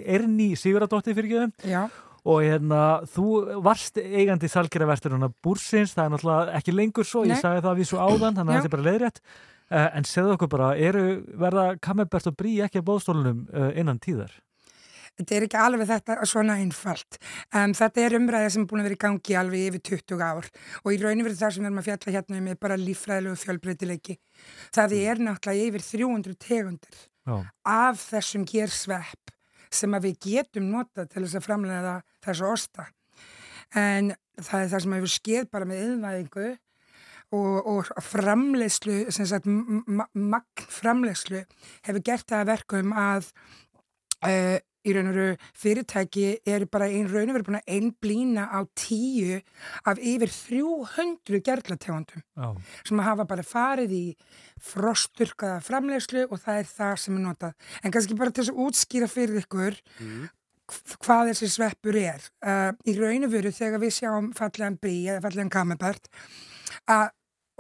Erni Siguradóttir fyrir ekki Já, og hérna þú varst eigandi salgjaraverturinn búrsins, það er náttúrulega ekki lengur svo, ég Nei. sagði það að við svo áðan þannig að Já. þetta er bara leiðrétt uh, en segðu okkur bara, eru verða Kammerbert og Brí ekki að bóðstólunum uh, innan tíðar? Þetta er ekki alveg þetta svona einfalt. Um, þetta er umræða sem er búin að vera í gangi alveg yfir 20 ár og í rauninu verið það sem við erum að fjalla hérna um er bara líffræðilegu fjölbreytileiki. Það er náttúrulega yfir 300 tegundir Já. af þessum gersvepp sem við getum notað til þess að framlega þessu osta. En það er það sem hefur skeið bara með yðvæðingu og, og framleiðslu, sem sagt magn framleiðslu hefur gert það að verkum að uh, í raun og veru fyrirtæki eru bara ein raun og veru búin að einblýna á tíu af yfir 300 gerlategundum Já. sem hafa bara farið í frosturkaða framleiðslu og það er það sem er notað. En kannski bara til þess að útskýra fyrir ykkur hv- hvað þessi sveppur er. Uh, í raun og veru þegar við sjáum fallegan brí eða fallegan kamabert að,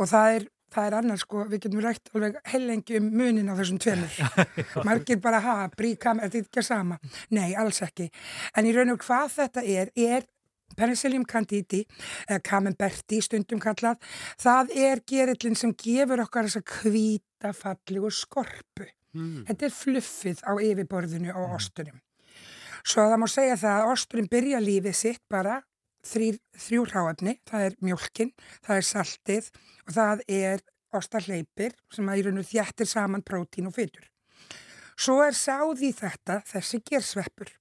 og það er Það er annars sko, við getum rætt alveg heilengi um munin á þessum tveimur. Margir bara, ha, brí, kam, er þetta ekki sama? Nei, alls ekki. En í raun og hvað þetta er, er Penicillium candidi, eða camemberti stundum kallað, það er gerillin sem gefur okkar þessa hvíta fallegu skorpu. Þetta er fluffið á yfirborðinu á ostunum. Svo það má segja það að osturinn byrja lífið sitt bara þrýr, þrjú ráefni, það er mjólkin, það er saltið og það er ostarleipir sem að í raun og veru þjættir saman prótín og fytur. Svo er sáð í þetta þessi gersveppur.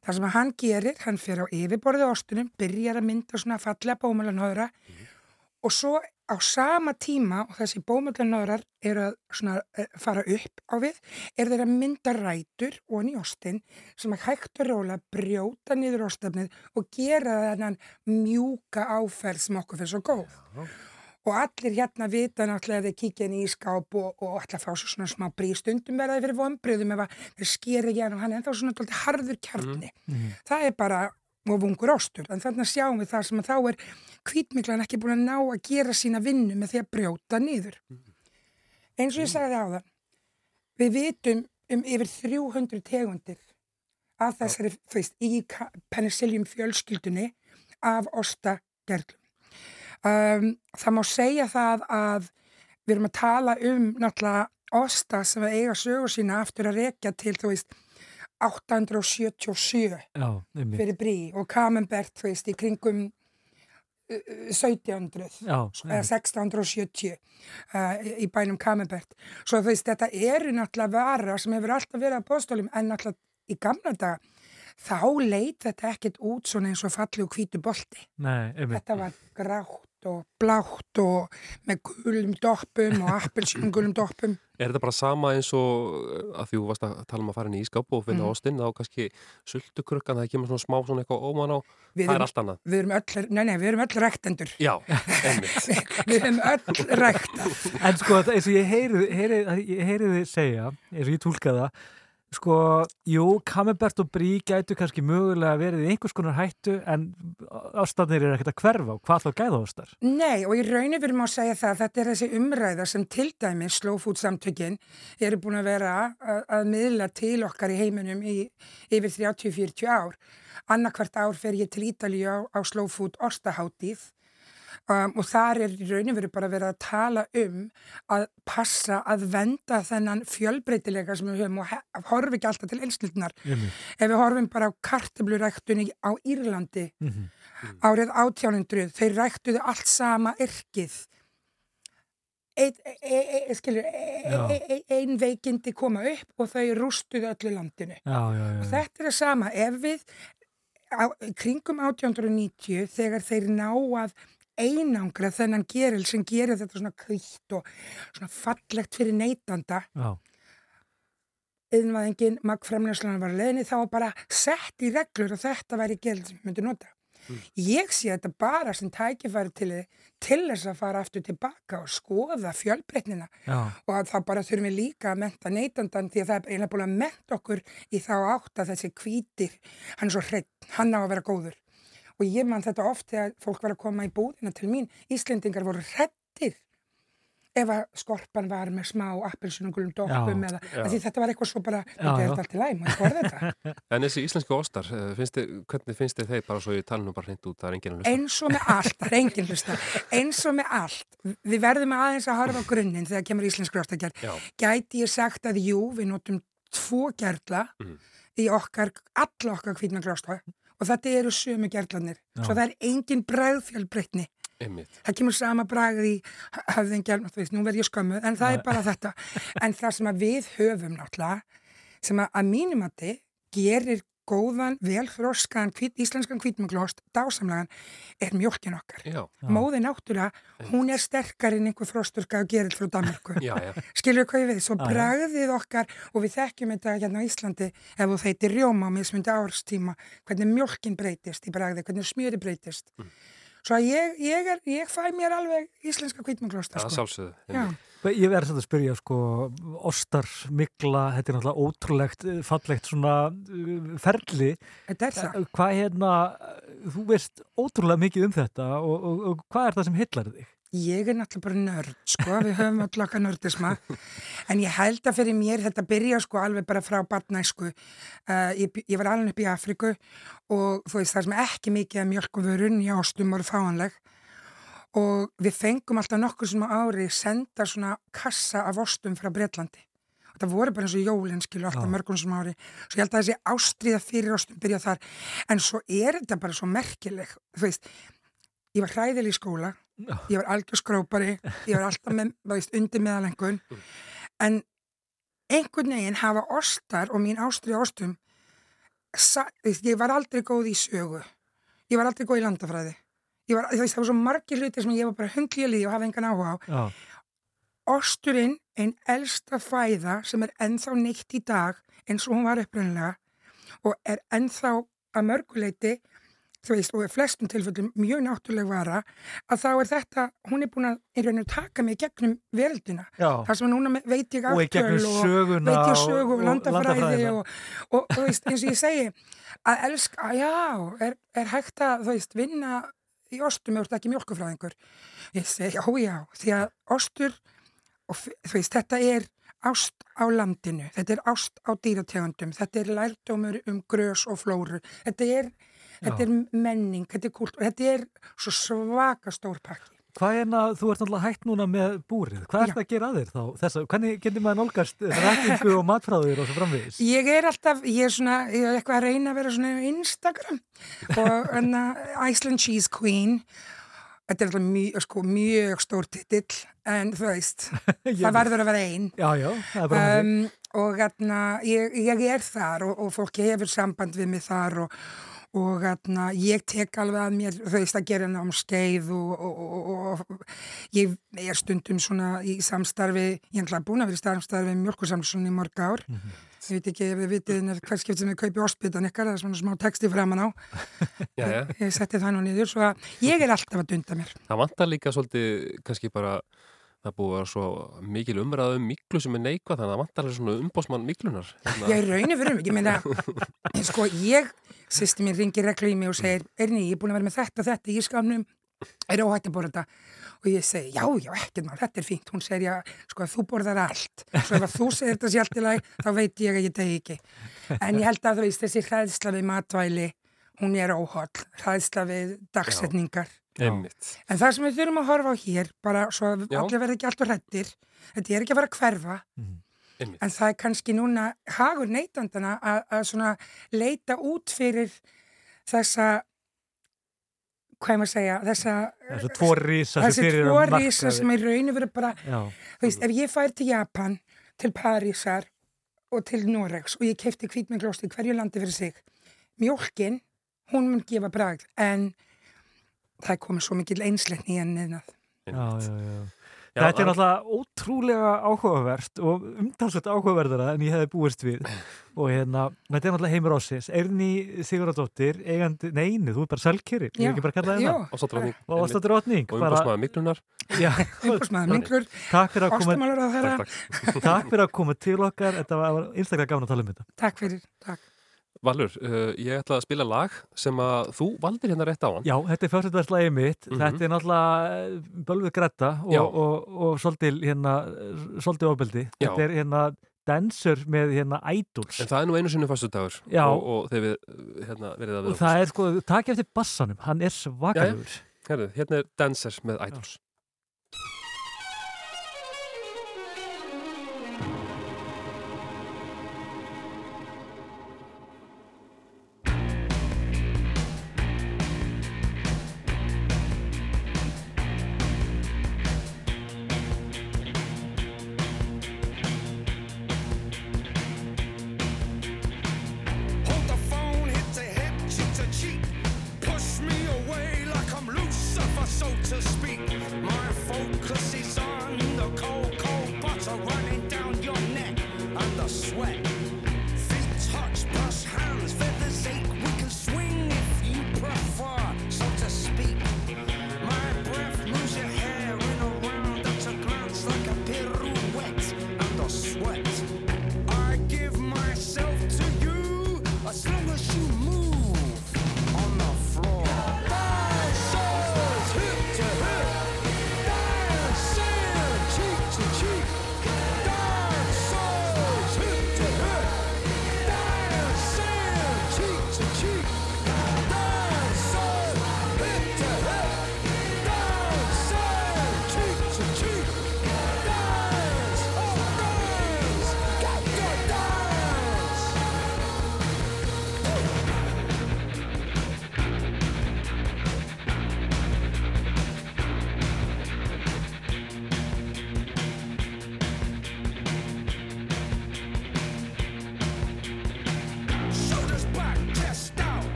Það sem að hann gerir, hann fer á yfirborðið ostunum, byrjar að mynda svona fallega bómulanhóðra og svo á sama tíma og þessi bómulanhóðrar eru að svona, eh, fara upp á við, er þeir að mynda rætur og ostin sem að hægt og róla brjóta niður ostafnið og gera þennan mjúka áferð sem okkur fyrir svo góð. Og allir hérna vita náttúrulega að þeir kíkja inn í skáp og, og ætla að fá svo svona smá brí stundum verðaði fyrir vonbriðum ef að þeir skeri hérna og hann er ennþá svona harður kjarni. Það er bara og vungur ostur, en þannig að sjáum við það sem að þá er hvítmiklan ekki búin að ná að gera sína vinnu með því að brjóta niður. Eins og ég sagði á það, við vitum um yfir 300 tegundir af þessari, þú veist, í penicillium fjölskyldunni af ostagerlum. Um, það má segja það að við erum að tala um náttúrulega osta sem að eiga sögur sína aftur að rekja til, þú veist, 877 Já, fyrir brí og Camembert, þú veist, í kringum uh, 1700 Já, eða 1670 uh, í bænum Camembert. Svo þú veist, þetta eru náttúrulega vara sem hefur alltaf verið að bóðstólum en náttúrulega í gamla daga þá leit þetta ekkert út svona eins og falli og hvítu bolti. Nei. Þetta var grátt og blátt og með gulum doppum og appelsínum gulum doppum. Er þetta bara sama eins og uh, að því þú varst að tala um að fara inn í ískap og finna mm. ostinn, þá kannski sultukrukkan, það kemur svona smá svona eitthvað óman á, Við það er allt annað. Við erum öll, nei, nei, við erum öll rektendur. Já, einmitt. við erum öll rektað. En sko, eins og ég heyri, heyri, ég heyri segja, eins og ég tólka það, sko, jú, Camembert og Brie gætu kannski mögulega verið í einhvers konar hættu en ástæðnir er ekkert að hverfa og hvað þá gæða ástar? Nei, og í raunin við erum að segja það að þetta er þessi umræða sem til dæmis slow food samtökin eru búin að vera að, að miðla til okkar í heiminum í yfir 30-40 ár. Annarkvært ár fer ég til Ítalíu á, á slow food ostaháttíð um, og þar er í raunin verið bara verið að tala um að passa að venda þennan fjölbreytilega sem við höfum og horfi ekki alltaf til einslutunar. Ef við horfum bara á kartabluræktunni á Írlandi árið 1800, þeir ræktuðu allt sama yrkið. Ein, ein, ein, Já. ein, ein, ein veikindi koma upp og þau rústuðu öllu landinu. Já, já, já. Og þetta er það sama, ef við á, kringum 1890 þegar þeir ná að einangra þennan geril sem gerir þetta svona kvitt og svona fallegt fyrir neytanda. Já, yðinvæðingin magframlæslan var á leiðinni þá var bara sett í reglur og þetta væri geril sem myndum nota. Ég sé þetta bara sem tækifæri til, til þess að fara aftur tilbaka og skoða fjölbreytnina. Já, og þá bara þurfum við líka að menta neytandan því að það er eiginlega búin að menta okkur í þá átt að þessi hvítir, hann er svo hreitt, hann á að vera góður. Og ég man þetta oft þegar fólk var að koma í búðina til mín, Íslendingar voru hrettir ef að skorpan var með smá appelsinugulum doppum Já, eða, já. að því þetta var eitthvað svo bara, þetta er allt í læm og ég borði þetta. En þessi íslensku ostar, eh, finnst þið, hvernig finnst þið þeir bara svo tala nú bara hreint út, það er enginn að hlusta? eins og með allt, það er enginn hlusta eins og með allt, við verðum aðeins að horfa á grunninn þegar kemur íslensk rjóstagerð Já. gæti ég sagt að jú, við notum tvo gerla Mhm. í okkar, alla okkar hvítna grjósta og þetta eru sömu gerlanir Já. svo það er engin bræðfjölbreytni Einmitt. það kemur sama bragð í höfðingjarn, þú veist, nú verð ég skömmuð en það er bara þetta, en það sem að við höfum náttúrulega, sem að, að mínum að þið gerir góðan, velþróskan, hvít, íslenskan hvítmuglost, dásamlegan, er mjólkin okkar. Já, Móði náttúrulega, hún er sterkar en einhver frosturka og gerill frá Danmarku. já, já. Skilur hvað ég við, svo Já, já. bragðið okkar og við þekkjum þetta hérna á Íslandi ef þú þeitir rjóma á mismundi árstíma hvernig mjólkin breytist í bragði, hvernig smjöri breytist Mm. svo að ég, ég, er, ég fæ mér alveg íslenska hvítmanglosta Það sko. Já. Ég verði samt að spyrja, sko, ostar, mikla, þetta er náttúrulega ótrúlegt, eh, fallegt svona uh, ferli. þetta er það Eh, Hvað hérna, eh, þú veist ótrúlega mikið um þetta og, og, og hvað er það sem hillar þig? ég er náttúrulega bara nörd sko, við höfum öll okkar nördisma en ég held að fyrir mér þetta byrja sko alveg bara frá barnæsku uh, ég, ég var alveg upp í Afriku og þú veist það sem ekki mikið að mjölkuvörun í ástum voru fáanleg og við fengum alltaf nokkur sem á ári senda svona kassa af ostum frá Bretlandi. Og það voru bara eins og jólinn skilu alltaf Já. mörgum sem ári. Svo ég held að þessi ástriða fyrir ostum byrja þar. En svo er þetta bara svo merkileg þú veist, ég var hræðileg í skóla ég var algjör skrópari ég var alltaf með, veist, undir meðalengun en einhvern veginn hafa ostar og mín ástriða ostum ég var aldrei góð í sögu. Ég var aldrei góð í landafræði var, veist, það var svo margir hlutir sem ég var bara hundlíðalíði og hafa engan áhuga á. Já, osturinn einn elsta fæða sem er ennþá neitt í dag eins og hún var upprunnilega og er ennþá að mörguleiti þú veist, og í flestum tilfellum mjög náttúruleg vara, að þá er þetta hún er búin að í rauninu taka mig gegnum veröldina, já. þar sem núna veit ég Og ártöl og söguna veit ég og- sögu og og landafræði og, og, og þú veist, eins og ég segi að elska, já, er, er hægt að þú veist, vinna í ostum þú ert ekki mjölkufræðingur ég segi, já, já, því að ostur og þú veist, þetta er ást á landinu, þetta er ást á dýrategundum, þetta er lærdómur um grös og flóru, þetta er þetta er menning, þetta er kult og þetta er svo svaka stór pakki Hvað er að þú ert náttúrulega hægt núna með búrið? Hvað er það að gera að þér þá? Þessa, hvernig getur maður nálgast rækkingu og matfráður og svo framvegis? Ég er alltaf, ég er svona, ég er eitthvað að reyna að vera svona á Instagram og enna Iceland Cheese Queen þetta er alltaf mjög, sko, mjög stór titill en þú veist, það verður að vera einn Já, já, það er bara um, um, og hérna, ég, ég er þar og, og fólki hefur samband við mig þar og, og atna, ég tek alveg að mér veist að gera námskeið og, og, og, og, ég er stundum svona í samstarfi ég alltaf búin að vera í samstarfi með Mjölkursamlsun í mörg ár. Ég veit ekki ef þið vitið hvers skipt sem við kaupi áspytan ykkar, það er svona smá texti framan á. Jæja. ég setti það nú niður svo að ég er alltaf að dunda mér. Það vantar líka svolítið kannski bara það búið að vera svo mikil umræða um miklu sem er neikvað þannig að það vantar alveg svona umbósmann miklunar Hérna, Ég raunir fyrir mig, ég meina, sko, ég, sýsti mér ringir reglu í mig og segir, Erni, ég er búin að vera með þetta, þetta í skamnum, er óhætt að borða þetta? Og ég segi, já, já, ekkert mál, þetta er fínt. Hún segir, já, sko, þú borðar allt. Svo ef þú segir þetta lagi, þá veit ég að ég degi ekki. En ég held að þú veist, þessi hræðsla við matvæli, hún er óholl, hræðsla við dagsetningar. Einmitt. En það sem við þurfum að horfa á hér, bara svo að allir verði ekki alltaf hrættir, þetta er ekki að fara að hverfa, Einmitt. en það er kannski núna hagur neytandana að, leita út fyrir þessa, hvað er maður að segja, þessa, tvo rísa tvo á rísa sem í rauninu verið bara, veist, ef ég fær til Japan, til Parísar og til Noregs og ég kefti hvítmenglost í hverju landi fyrir sig, mjólkin, hún mun gefa bragð, en það er komið svo mikil einsleitni í henni innað. já, já, já. Já, Þetta er náttúrulega ótrúlega áhugavert og umtalsveit áhugaverðara en ég hefði búist við. Og hérna, þetta er náttúrulega heimur ásins Erni Sigurðardóttir, eigandi, neini, þú er bara selkeri, ég er ekki bara að kalla það hérna og ástadrottning Og umbósmaður miklunar. Já, Umbósmaður miklur, takk fyrir að koma ástamálur á þeirra, Takk, takk. takk fyrir að koma til okkar þetta var einstaklega gafn að tala um þetta. Takk fyrir, takk. Valur, uh, ég ætla að spila lag sem að þú valdir hérna rétt á hann. Já, þetta er fjórsættarslagið mitt Mhm. þetta er náttúrulega Bölvið Greta og, Já. og, og, svolítil hérna, svolítil ofbeldi Já. þetta er hérna dancer með hérna idols En það er nú einu sinni fastu dagur Já. og, og þeir við, hérna, verið að og við það er sko, takk eftir bassanum hann er svakaður hérna er Dancers með Idols. Hold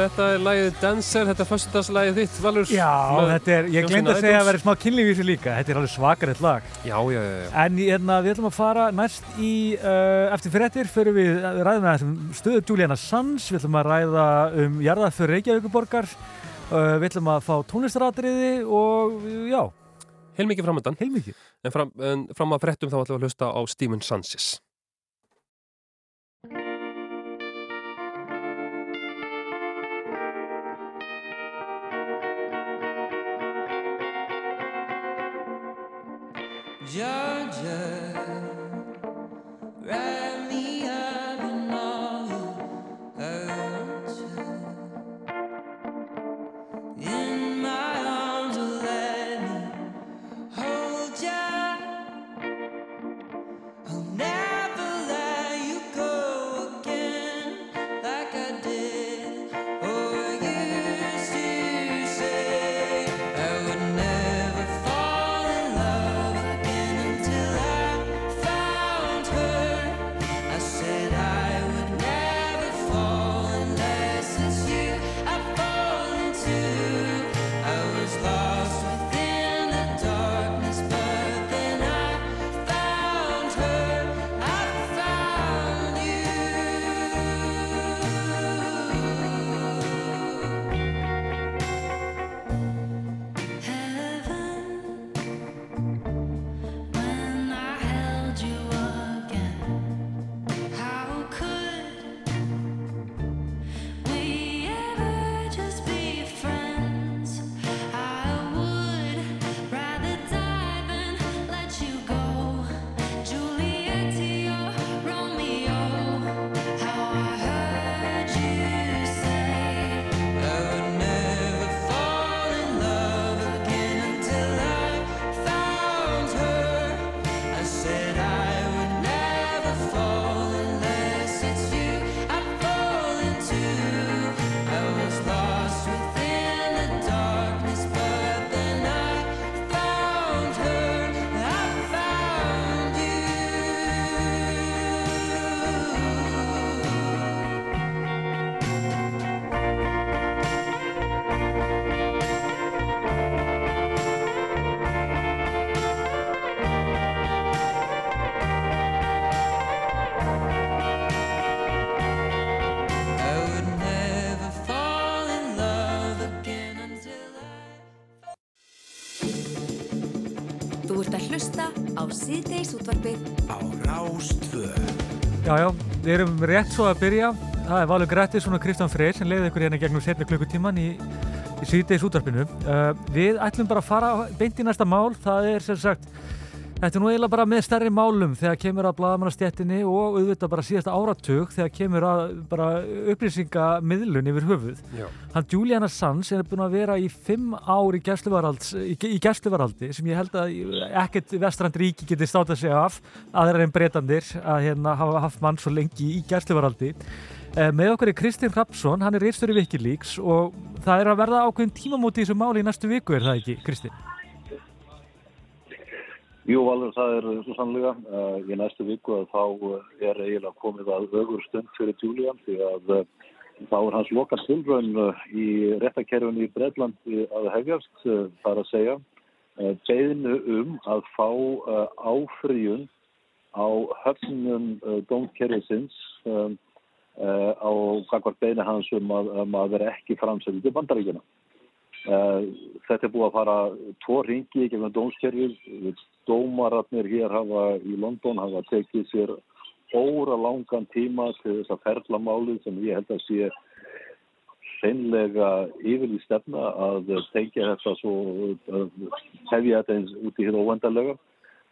þetta er lagið Dancer, þetta er föstudagslægið þitt, Valur. Já, þetta er, ég glemt að segja að vera smá kynlífísu líka, þetta er alveg svakarett lag. Já, já, já, já. En hérna, við ætlum að fara næst í, uh, eftir fréttir, fyrir við, við ræðum með þessum stöðu Juliana Sands, við ætlum að ræða um jarðaför Reykjavíkuborgar, uh, við ætlum að fá tónlistaratriði og já, Heilmikið framöndan. heilmikið. En fram, en fram að fréttum þá ætlum við að hlusta á Steven Sansis. Georgia. Right á síðdeis útvarpið Á Rástvö Já, já, við erum rétt svo að byrja. Það er Valur Grettisson og Kristján Freyr sem leiði ykkur hérna gegnum setna klukkutíman í, í síðdeis útvarpinu. Uh, við ætlum bara að fara beint í næsta mál. Það er sem sagt, þetta er nú eiginlega bara með stærri málum þegar kemur að blaðamannastjettinni og auðvitað bara síðasta áratug þegar kemur að bara upplýsingamiðlun yfir höfuð. Já. Hann Julian Assange er búin að vera í fimm ár í gæsluvaraldi, sem ég held að ekkert vestrand ríki geti státt að segja af aðra en breytandir að hérna hafa haft mann svo lengi í gæsluvaraldi. Eh, með okkur er Kristinn Rapsson, hann er reistur í Wikileaks og það er að verða ákveðin tímamóti í þessu máli í næstu viku, er það ekki, Kristinn? Jú, alveg það er svo sannlega. Uh, í næstu viku að þá uh, er eiginlega komið að ögur stund fyrir Julian því að þá er hans loka uh, í réttakerfinu í Breitlandi að hefjast, þar að segja, beðinu um að fá áfríun á höfnum dómkerfisins uh, á kakvart beinu hans um að, um að vera ekki framsöldið til bandaríkjuna. Uh, þetta er búið að fara tvo ringi gegnum dómskerfið. Dómararnir hér hafa í London hafa tekið sér óra langan tíma til þess að ferla málið sem ég held að sé hreinlega yfirlýð stefna að tengja þetta svo hefja þetta eins út í hér óvendarlega.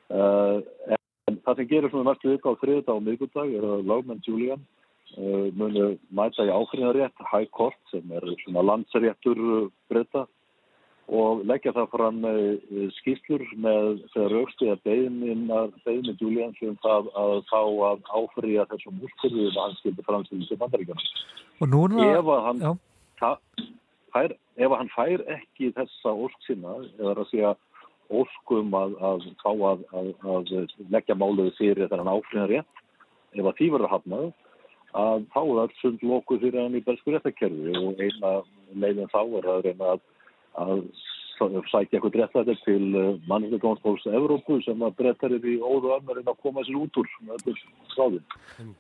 Uh, en það sem gerir svona næstu vika á þriðdag og miðgudag er að lagmenn Julian uh, munu mæta í áfriðarétt High Court sem er svona landsréttur breyta og leggja það fram uh, skýslur með þegar raukstuða beðinni Julian sem það að fá að áfriða þessum úrskurðu að hann skildi framstilin til bandaríkjana. Ef að það, ef að hann fær ekki þessa ósk sinna, eða að segja óskum að, að fá að, að, að leggja máluði fyrir þegar hann áfriðan rétt, ef að því verður hafnað, að þá er öll sund lokuð fyrir hann í belsku réttakerfi og eina leiðin þá er að reyna að, að sækja eitthvað réttlættir til mannlega dómstóls Evrópu sem að brettar er í óðu ömurinn að koma sér út úr.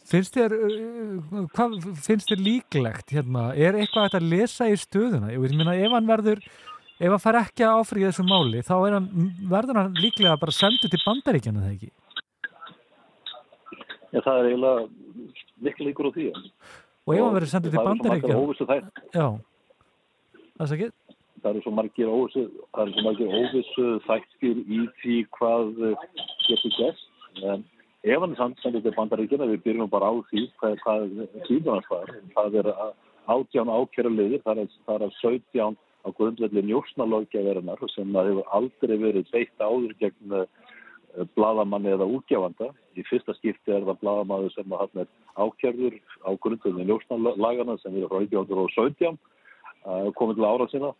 Finnst þér, uh, hvað finnst þér líklegt hérna? Er eitthvað að lesa í stöðuna? Ég meina, ef hann verður, ef hann fær ekki að áfrýja þessu máli, þá er hann, verður hann líklega bara sendur til bandaríkjana þegar ekki? Já, það er eiginlega miklu líkur á því. Og ef hann verður sendur til bandaríkjana? Óvissu þætt, Já, það er ekki? Það eru svo margir óvissu, eru svo margir óvissu þættir í því hvað eh, getur gert. En ef hann er samt sendur til bandaríkjana, við byrjum bara á því hvað, hvað tíma hans var. Það er átján ákjæra liðir, það er, það er að 17 á grundvelli njósnalókjaverunar sem hefur aldrei verið beitt áður gegn uh, bladamanni eða útgjáfanda. Í fyrsta skipti er það bladamanni sem er ákjörður á grundvelli njósnalagana sem eru frá 1917 uh, komið til ára sinna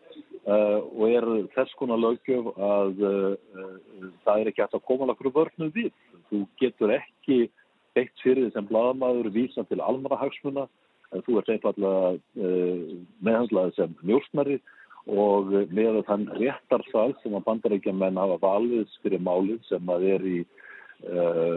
uh, og er þess konar lögjöf að uh, uh, það er ekki hægt að koma lakru vörnu við. Þú getur ekki beitt fyrir því sem bladamaður vísa til almanahagsmuna þú ert einfallega meðhandlaði sem njósnari og með þann réttarsal sem að bandarækjamenn hafa valið fyrir málið sem að er í uh,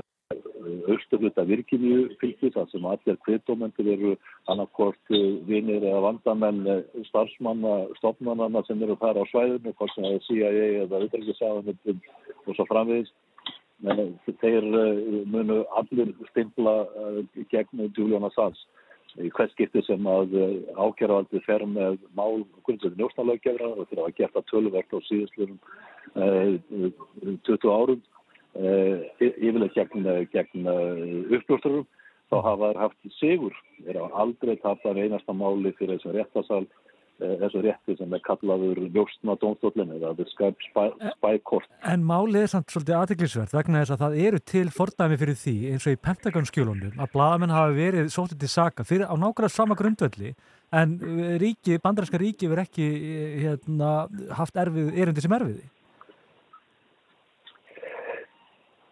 austurluta Virginíu fylgi þar sem allir kviðdómendur eru annarkort vinir eða vandamenn eh, starfsmanna, stofnmannana sem eru þar á svæðinu, hvort sem það er CIA eða auðvitaðsáðanöndum og svo framvegis. Men þeir eh, munu allir stimpla eh, gegn Julian Assange í hvers skipti sem að ákjæravaldi fer með mál grundið njósnalöggefra og þeir hafa gert það töluvert á síðustlurum uh, 20 árum yfirlega gegn, gegn uh, uppljósturum þá hafa þær haft sigur þeir hafa aldrei tapað einasta máli fyrir þessum réttasal þessu rétti sem er kallaður njóstna dómstólinn eða Skype spy, spy court. En málið er samt svolítið aðteglisvert vegna þess að það eru til fordæmi fyrir því eins og í Pentagon-skjólunum að bladamenn hafa verið sótið til saka fyrir á nákvæmlega sama grundvelli en ríki, bandarinska ríki verið ekki hérna, haft erfið, erindi sem erfiði.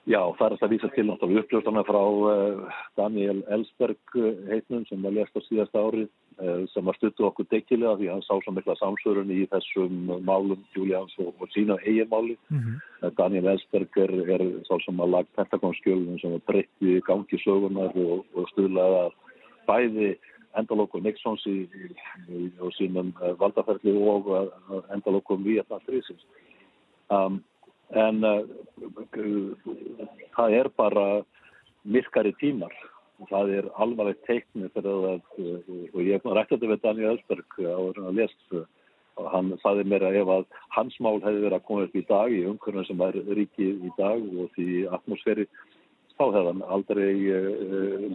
Já, það er að vísa til náttúrulega uppljóðstana frá uh, Daniel Ellsberg heitnum sem var lest á síðasta árið uh, sem var stuttu okkur dekkilega því hann sá svo mikla samsörun í þessum málum Julians og, og sína eiginmáli. Mm -hmm. Daniel Ellsberg er, er sá sem að lag Pentagon-skjölunum sem var breytti gangi sögunar og, og stuðlaða bæði endalókum Nixons í, í, í, í sínum valdaferðli og endalókum Vietnam-strísins. Um, en uh, það er bara myrkari tímar. Og það er alvarlegt teikni fyrir að uh, og ég rætti þetta við Daniel Ellsberg á að lest og hann saði mér að ef að hans mál hefði verið að koma upp í dag í umhverfum sem er ríki í dag og því atmosfæri þá hefði hann aldrei uh,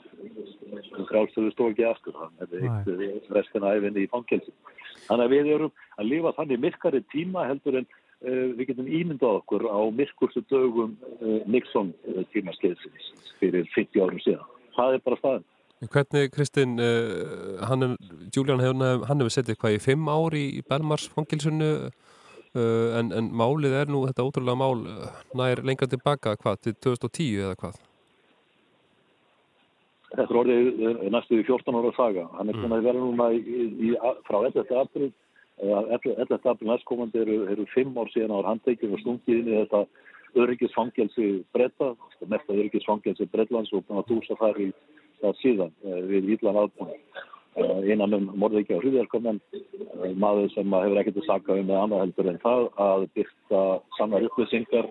frálstöðu stóð ekki aftur. Hann hefði eitt restina æfinni í fangelsi þannig að við erum að lifa þannig myrkari tíma heldur en við getum ímyndað okkur á myrkurstu dögum Nixon tímaskeiðsins fyrir 50 árum síðan. Það er bara staðin. Hvernig, Kristinn, Julian hefur, hann hefur setið hvað í fimm ári í Belmars fangilsunu uh, en, en málið er nú þetta ótrúlega mál nær lengra tilbaka hvað, til 2010 eða hvað? Þetta er orðið næstu í 14 ára saga. Hann er að vera núna í, í, frá 11. april 11. april næstkomandi eru, eru fimm ár síðan á handteikjum og stungið inn í þetta öryggisfangelsi bretta, mest að öryggisfangelsi Brettlands og búin að dúsa þar í það síðan við Ídlan aðbúin innan um morðveikja og hruðjarkamenn maður sem hefur ekkert að saka um með annað heldur en það að byrta sannar upplýsingar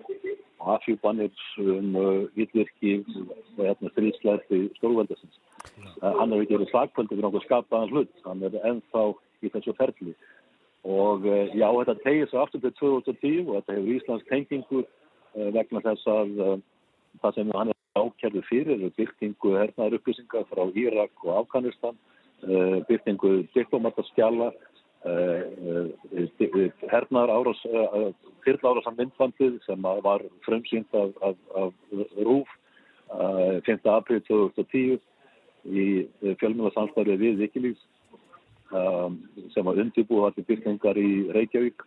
og afhjúpanir um yllvirki og hérna stríðslæti stórveldasins. Hann hefur ekki verið slagföldi fyrir okkur skapaðan hlut, hann er ennþá í þessu ferli og já, þetta tegir sig aftur til 2010 og þetta hefur Íslands tengingu vegna þess að það sem hann er ákjærðu fyrir er byrtingu hernaðar upplýsingar frá Írak og Afganistan byrtingu diplomataskjala hernaðar árás fyrla árásan myndbandið sem var frumsýnd af, af, af RÚF 5. april 2010 í fjölmjöla við Vikilíks Um, sem að undirbúa allir byrtingar í Reykjavík.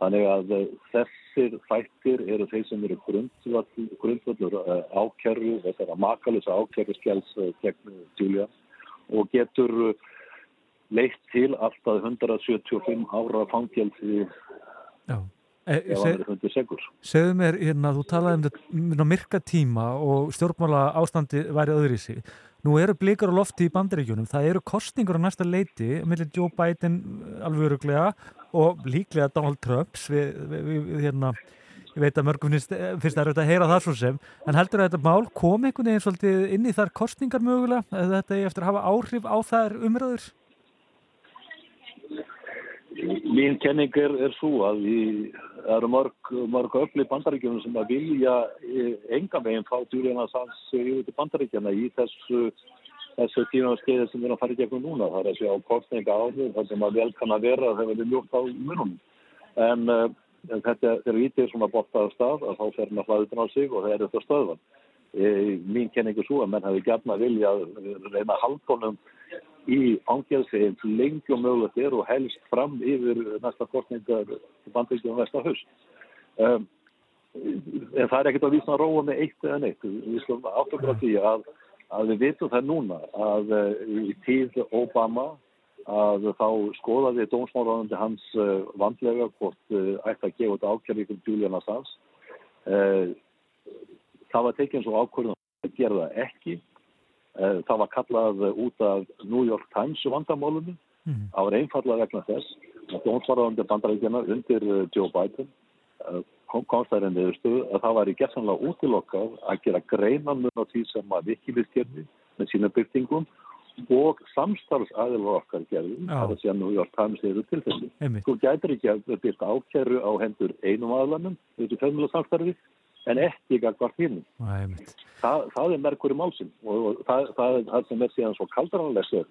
Þannig að þessir þættir eru þeir sem eru grundvöldur uh, ákjörðu, þessara makalus ákjörðu skjáls uh, gegn Julia og getur leitt til alltaf 175 ára fangelsi Já. E, er segur. Segðu mér, hérna, þú talaði um þetta myrka tíma og stjórnmála ástandi væri öðru í sig. Nú eru blikar á lofti í bandaríkjunum, það eru kostningur á næsta leiti, millir Joe Biden alveg öruglega og líklega Donald Trumps, við, við, við hérna, ég veit að mörgum finnst, það að heyra það svo sem, en heldur að þetta mál kom einhvern veginn svolítið inn í þar kostningar mögulega, eða þetta er eftir að hafa áhrif á þær umröður? Mín kenning er, er svo að við erum mörg, mörg öfli bandaríkjunum sem að vilja eh, enga meginn fá Julian Assange yfir til bandaríkjana í þessu, þessu tíma skeiði sem við erum að fara í gegnum núna. Það er að sjá kostninga áhrif, það sem að vel kann að vera að það verður mjótt á munum. En uh, þetta þegar vítið svona bortað stað að þá fer hann að hlaðutin á sig og það er þetta stöðvan. E, mín kenning er svo að menn hefði gætna að vilja reyna haldunum í ángjörðsi eins lengi og mögulegt er og helst fram yfir næsta kostningar bandvíkjum næsta haust. Um, en það er ekkert að vísna að róa með eitt eða neitt. Við slum áttökur á því að, að við vitum það núna að uh, í tíð Obama að þá skoðaði dómsmáraðandi hans uh, vandlega hvort uh, ætti að gefa þetta ákjörði ykkur Julian Assange. Það var tekinn svo ákvörðum að gera það ekki það var kallað út af New York Times vandamálunum. Mhm. Það var einfallega vegna þess að dómsvaraðandi bandarækjana undir eh, Joe Biden eh, kom konstæðin niðurstöðu að það var í gerðsanlega útilokkað að gera greinan mun á því sem að Wikileaks gerði með sína byrtingum og samstarfsaðilar okkar gerði það er að segja New York Times eru tilfelli. Einmitt. Þú gætir ekki að byrta ákjæru á hendur einum aðlanum, þetta er fjölmjöla samstarfi, en ekki gagvart einmitt. það, það er merkur í málsinn og, og það, það er það sem er síðan svo kaldaranlegsir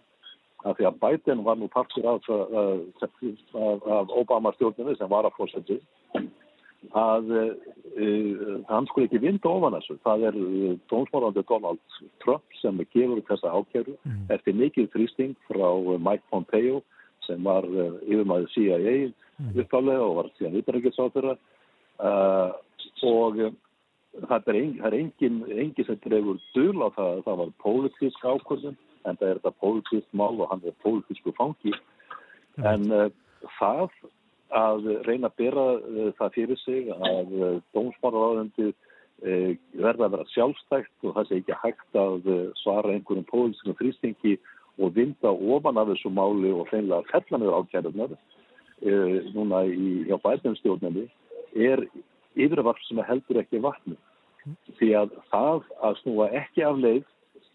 að því að Biden var nú partur af, af, af, Obama stjórninu sem var að fórsætti að uh, hann skulle ekki vinda ofan þessu. Það er uh, dómsmárandi Donald Trump sem gefur þessa ákjæru Mm. eftir mikið þrýsting frá Mike Pompeo sem var uh, yfirmaður CIA Mm. uppgálega og var síðan utanrikiðsáþurra uh, og uh, það er, ein, það er engin, engin sem drefur dul á það að það var pólitísk ákvörðun en það er þetta pólitísk mál og hann er pólitísku fangi. En uh, það að reyna að bera uh, það fyrir sig að uh, dómsmálaráðandi verða að vera sjálfstækt og það sé ekki hægt að svara einhverjum pólitískum þrýstingi og vinda ofan af þessu máli og hreinlega fella með ákjærunar uh, núna í, hjá bæðinstjórnandi er yfirvarp sem heldur ekki vatni. Því að það að snúa ekki af leið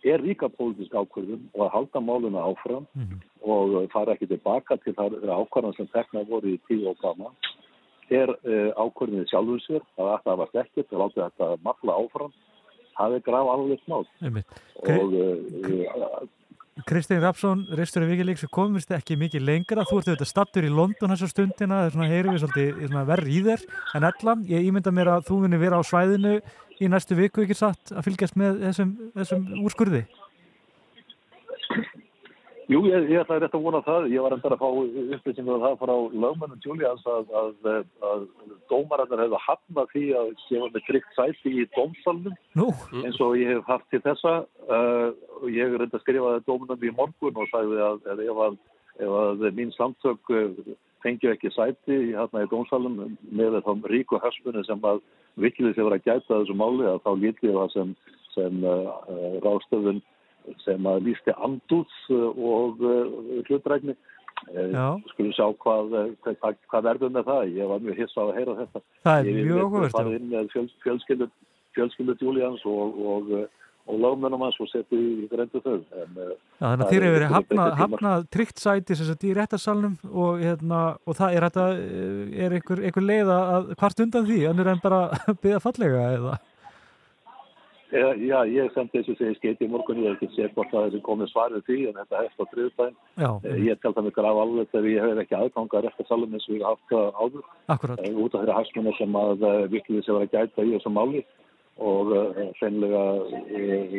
er líka pólitísk ákvörðum og að halda máluna áfram Mhm. og uh, fara ekki tilbaka til þar ákvörðan sem tekna voru í tíu Obama er uh, ákvörðinni sjálfur sér að þetta var ekkert og láta þetta mafla áfram það er graf alveg Einmitt. og uh, Kristinn Rapsson, reistur í Wikileaks, við komumst ekki mikið lengra. Þú ert auðvitað stattur í London þessa stundina, það er svona, heyrum við svolítið verð í þér. En allan, ég ímynda mér að þú munir vera á svæðinu í næstu viku, ekki satt, að fylgjast með þessum, þessum úrskurði. Jú, ég, ég ætlaði rétt að vona það. Ég var endar að fá upplýsingur af það frá lögmennum Julians að, að, að dómararnir hefðu hafnað því að gefa með tryggt sæti í dómsalnum Nú, eins og ég hef haft til þessa. Uh, og ég reynda að skrifaði dómunum í morgun og sagði að, að ef, að, ef að mín samtök uh, fengju ekki sæti hérna í dómsalum með þá ríku hörsmunni sem að vikilið sé verið að gæta þessu máli að þá lítið það sem, sem uh, uh, ráðstöfun sem að lísti andúts uh, og uh, hlutrækni. Já. Skulum sjá hvað, hvað, hvað verður með það. Ég var mjög hissa á að heyra þetta. það er mjög fara já. inn með fjöl, fjölskyldu, fjölskyldu Julians og, og, og lögmennum hans og setja í grendu þau. En, þannig að það þér er- hefur verið þetta er hafnað, hafnað tryggt sæti sem sagt í réttarsalnum og, hérna, og það er þetta, er einhver, einhver leið að hvart undan því, annir en bara byggja fallega eða? Já, já, ég sendi þessu segi skeiti í morgun, ég hef ekki séð hvort það er komið svarið því, en þetta hefst á þriðdæn. Já, Ég tel það mig graf alveg þegar ég hef ekki aðganga að réttarsalum eins og ég haft áður. akkurat. eh, út af þeirra hagsmunna sem að virkliði sem var að gæta í þessu máli og sennilega uh,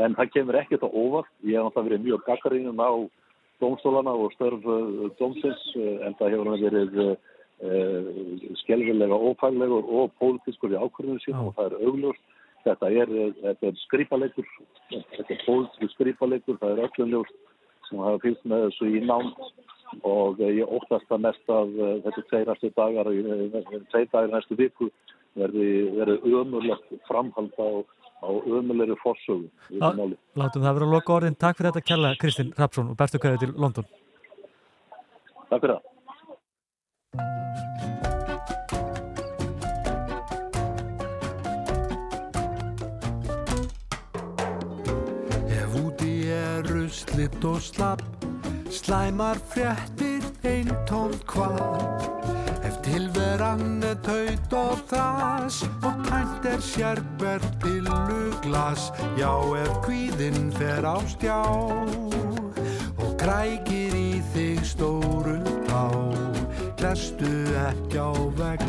en það kemur ekkert á óvart ég hef náttúrulega verið mjög gaggarínum á dómstólana og störf dómsins uh, en það hefur hann verið skelvilega ófaglegur og pólitískur í ákvörðinu sín og það er augljóst þetta er, er skrýpaleikur, þetta er bóðslu skrýpaleikur, það er öllum ljóst sem hafa fylgst með þessu í námt og eh, ég óttast að mest að uh, þetta tveirastu dagar, uh, tveir dagar næstu viku verði, ömurlegt framhald á, á Lá- máli. Látum það vera að loka orðin. Takk fyrir þetta kjalla Kristinn Rapsson og bestu kveðið til London. Takk fyrir það. Ruslitt og slapp Slæmar fréttir einn tómt hvað Ef tilveran er taut og þas Og tænt er sérber pilluglas Já, ef kvíðinn fer á stjá Og krækir í þig stóru tá. Glestu ekki á vegg.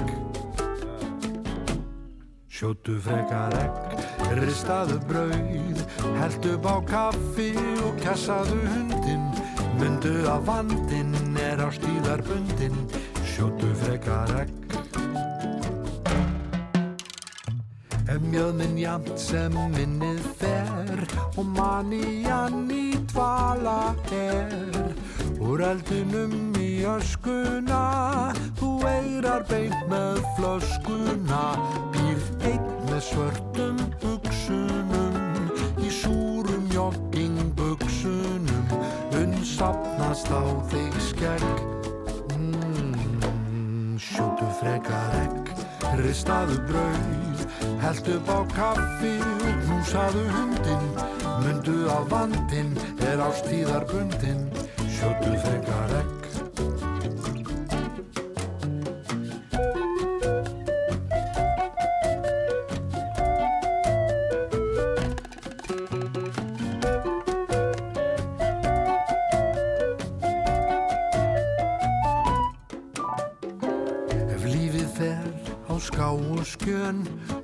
Sjóttu frekar egg, ristaðu brauð, heldu upp á kaffi og kessaðu hundin. Mundu að vandinn er á stíðar bundin, sjóttu frekar egg. Ef mjöðminn jamt sem minnið fer og manían í dvala er Úr eldinum í öskuna, þú eirar beint með flöskuna Býrð einn með svörtum hugsunum í súrum joggingbuxunum Unnsapnast á þig skegg. Mm, Sjóttu frekar egg, ristaðu brauð Held upp á kaffi og knúsaðu hundin Mundu að vandinn er ástíðar bundin Sjóttu frekar egg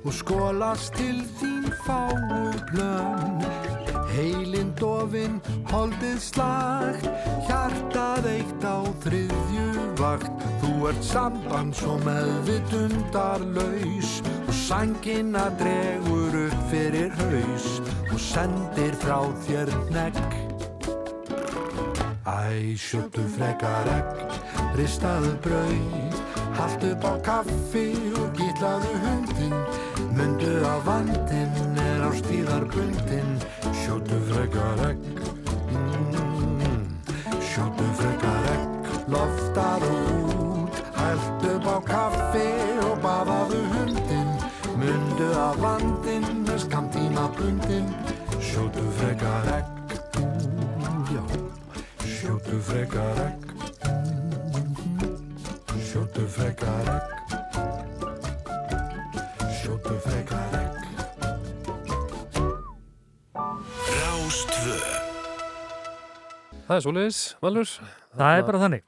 og skólast til þín fáu plön Heilin dofin, holdið slagt, hjartað eitt á þriðju vakt. Þú ert samband svo meðvitundarlaus og sængina dregur upp fyrir haus og sendir frá þér negg Æ, sjóttu frekar egg, ristaðu brauð, haltu upp á kaffi og gítlaðu hundin, mundu að vandinn er á stíðar bundin, sjóttu frekar egg, mm, sjóttu frekar egg, loftar út, haltu upp á kaffi og baðaðu hundin, mundu að vandinn er skamtíma bundin, sjóttu frekar egg, ú, já. Sjóttu frekar egg. Sjóttu frekar egg Sjóttu frekar egg Rástvö Það er svoleiðis, Valur. Það er bara þannig.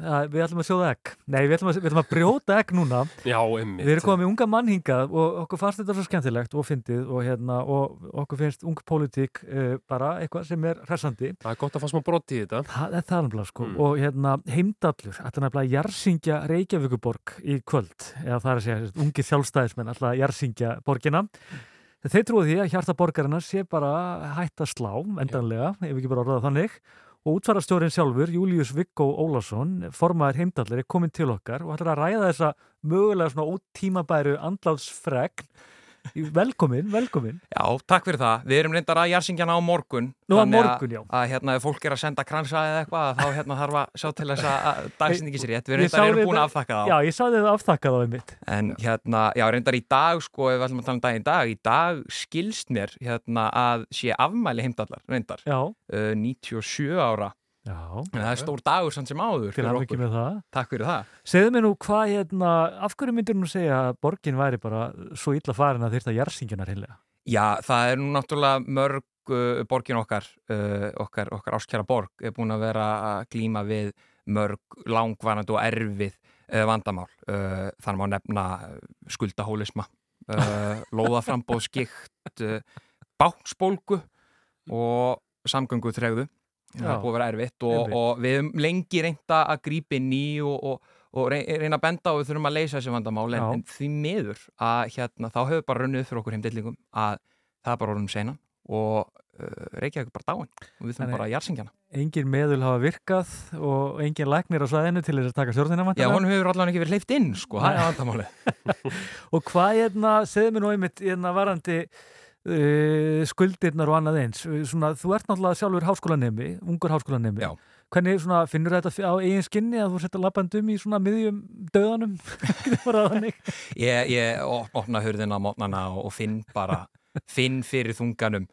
Við ætlum að sjóða egg. Nei, við ætlum að, við ætlum að brjóta egg núna. Já, einmitt. Við erum komið með unga mann hingað og okkur fannst þetta svo skemmtilegt og fyndið og, hérna, og okkur finnst ung pólitík uh, bara eitthvað sem er hressandi. Það er gott að fá smá brott í þetta. Það er það nefnilega sko. Mm. Og hérna, heimdallur, nefnilega að jarðsingja Reykjavíkuborg í kvöld. Eða það er að segja, ungi sjálfstæðismenn ætla að jarðsingja borgina. Þeir trúið því að hjarta borgarinnar sé bara hætt að slá, endanlega, ef ekki bara orðað þannig. Og útfarastjórin sjálfur, Július Viggo Ólason, formaður heimdallir, er komin til okkar og ætlar að ræða þessa mögulega svona ótímabæru andlátsfregn. Velkomin, velkomin. Já, takk fyrir það. Við erum reyndar að jarsingjana á morgun. Nú, á Þannig morgun, já. Að hérna, ef fólk er að senda kransa eða eitthvað, þá hérna þarf að sjá til þess að- að dagsendingi sér rétt. Við reyndar erum búin að afþakka það. Já, ég sá þið afþakka það einmitt. En hérna, já, reyndar í dag, sko, ef við ætlum að tala um daginn í dag, í dag skilst mér hérna að sé afmæli heimdallar, reyndar. Já. Uh, 97 ára. Já. En það er stór dagur samt sem áður fyrir. Takk fyrir það. Segðu mér nú hvað, hérna, af hverju myndir nú segja að borgin væri bara svo illa farin að þyrta jarðsingjunar heimlega? Já, það er nú náttúrulega mörg uh, borgin okkar, uh, okkar, okkar áskjara borg er búin að vera að glíma við mörg langvarandi og erfið uh, vandamál. Uh, þannig má nefna skuldahólisma, uh, skikt, uh, báksbólgu og samgöngu þregðu. Það er búið að vera erfitt og, og við hefum lengi reynda að grípa inn í og, og, og rey- reyna að benda á við þurfum að leysa þessi vandamál en, en því miður að hérna, þá hefur bara runnið fyrir okkur heimdillingum að það er bara orðum sena og uh, Reykjavík er bara dáin og við þurfum bara að jarðsingja hana Engin meðul hafa virkað og engin læknir á svæðinu til þess að taka stjórnina Já, honum hefur allavega ekki verið hleyft inn sko, það er vandamáli Og hvað hérna, segðu mér nú einmitt hérna varandi uh, skuldirnar og annað eins. Svona, þú ert náttúrulega sjálfur háskólanemi ungur háskólanemi. Já. hvernig svona, finnur þetta á eigin skinni að þú setja lappandum í svona miðjum döðanum? Ég, ég op- opna hurðina á mótnana og, finn bara finn fyrir þunganum.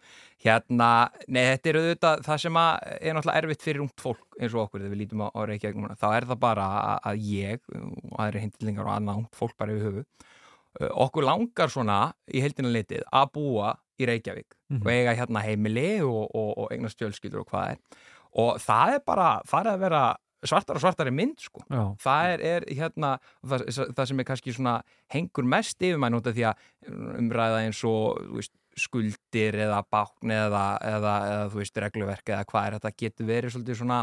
Hérna, nei þetta er auðvitað það sem er náttúrulega erfitt fyrir ungt fólk eins og okkur þegar við lítum á, Reykjavík þá er það bara að, ég og aðri hindlingar og annað ungt fólk bara yfir höfu okkur langar svona í heildina litið að búa í Reykjavík Mhm. og eiga hérna heimili og, og, og eignast fjölskyldur og hvað er og það er bara farið að vera svartar og svartari mynd sko Já. það er, er hérna það, það sem er kannski svona hengur mest yfir út af því að umræða eins og veist, skuldir eða bákn eða, eða, eða þú veist regluverk eða hvað er þetta getur verið svolítið svona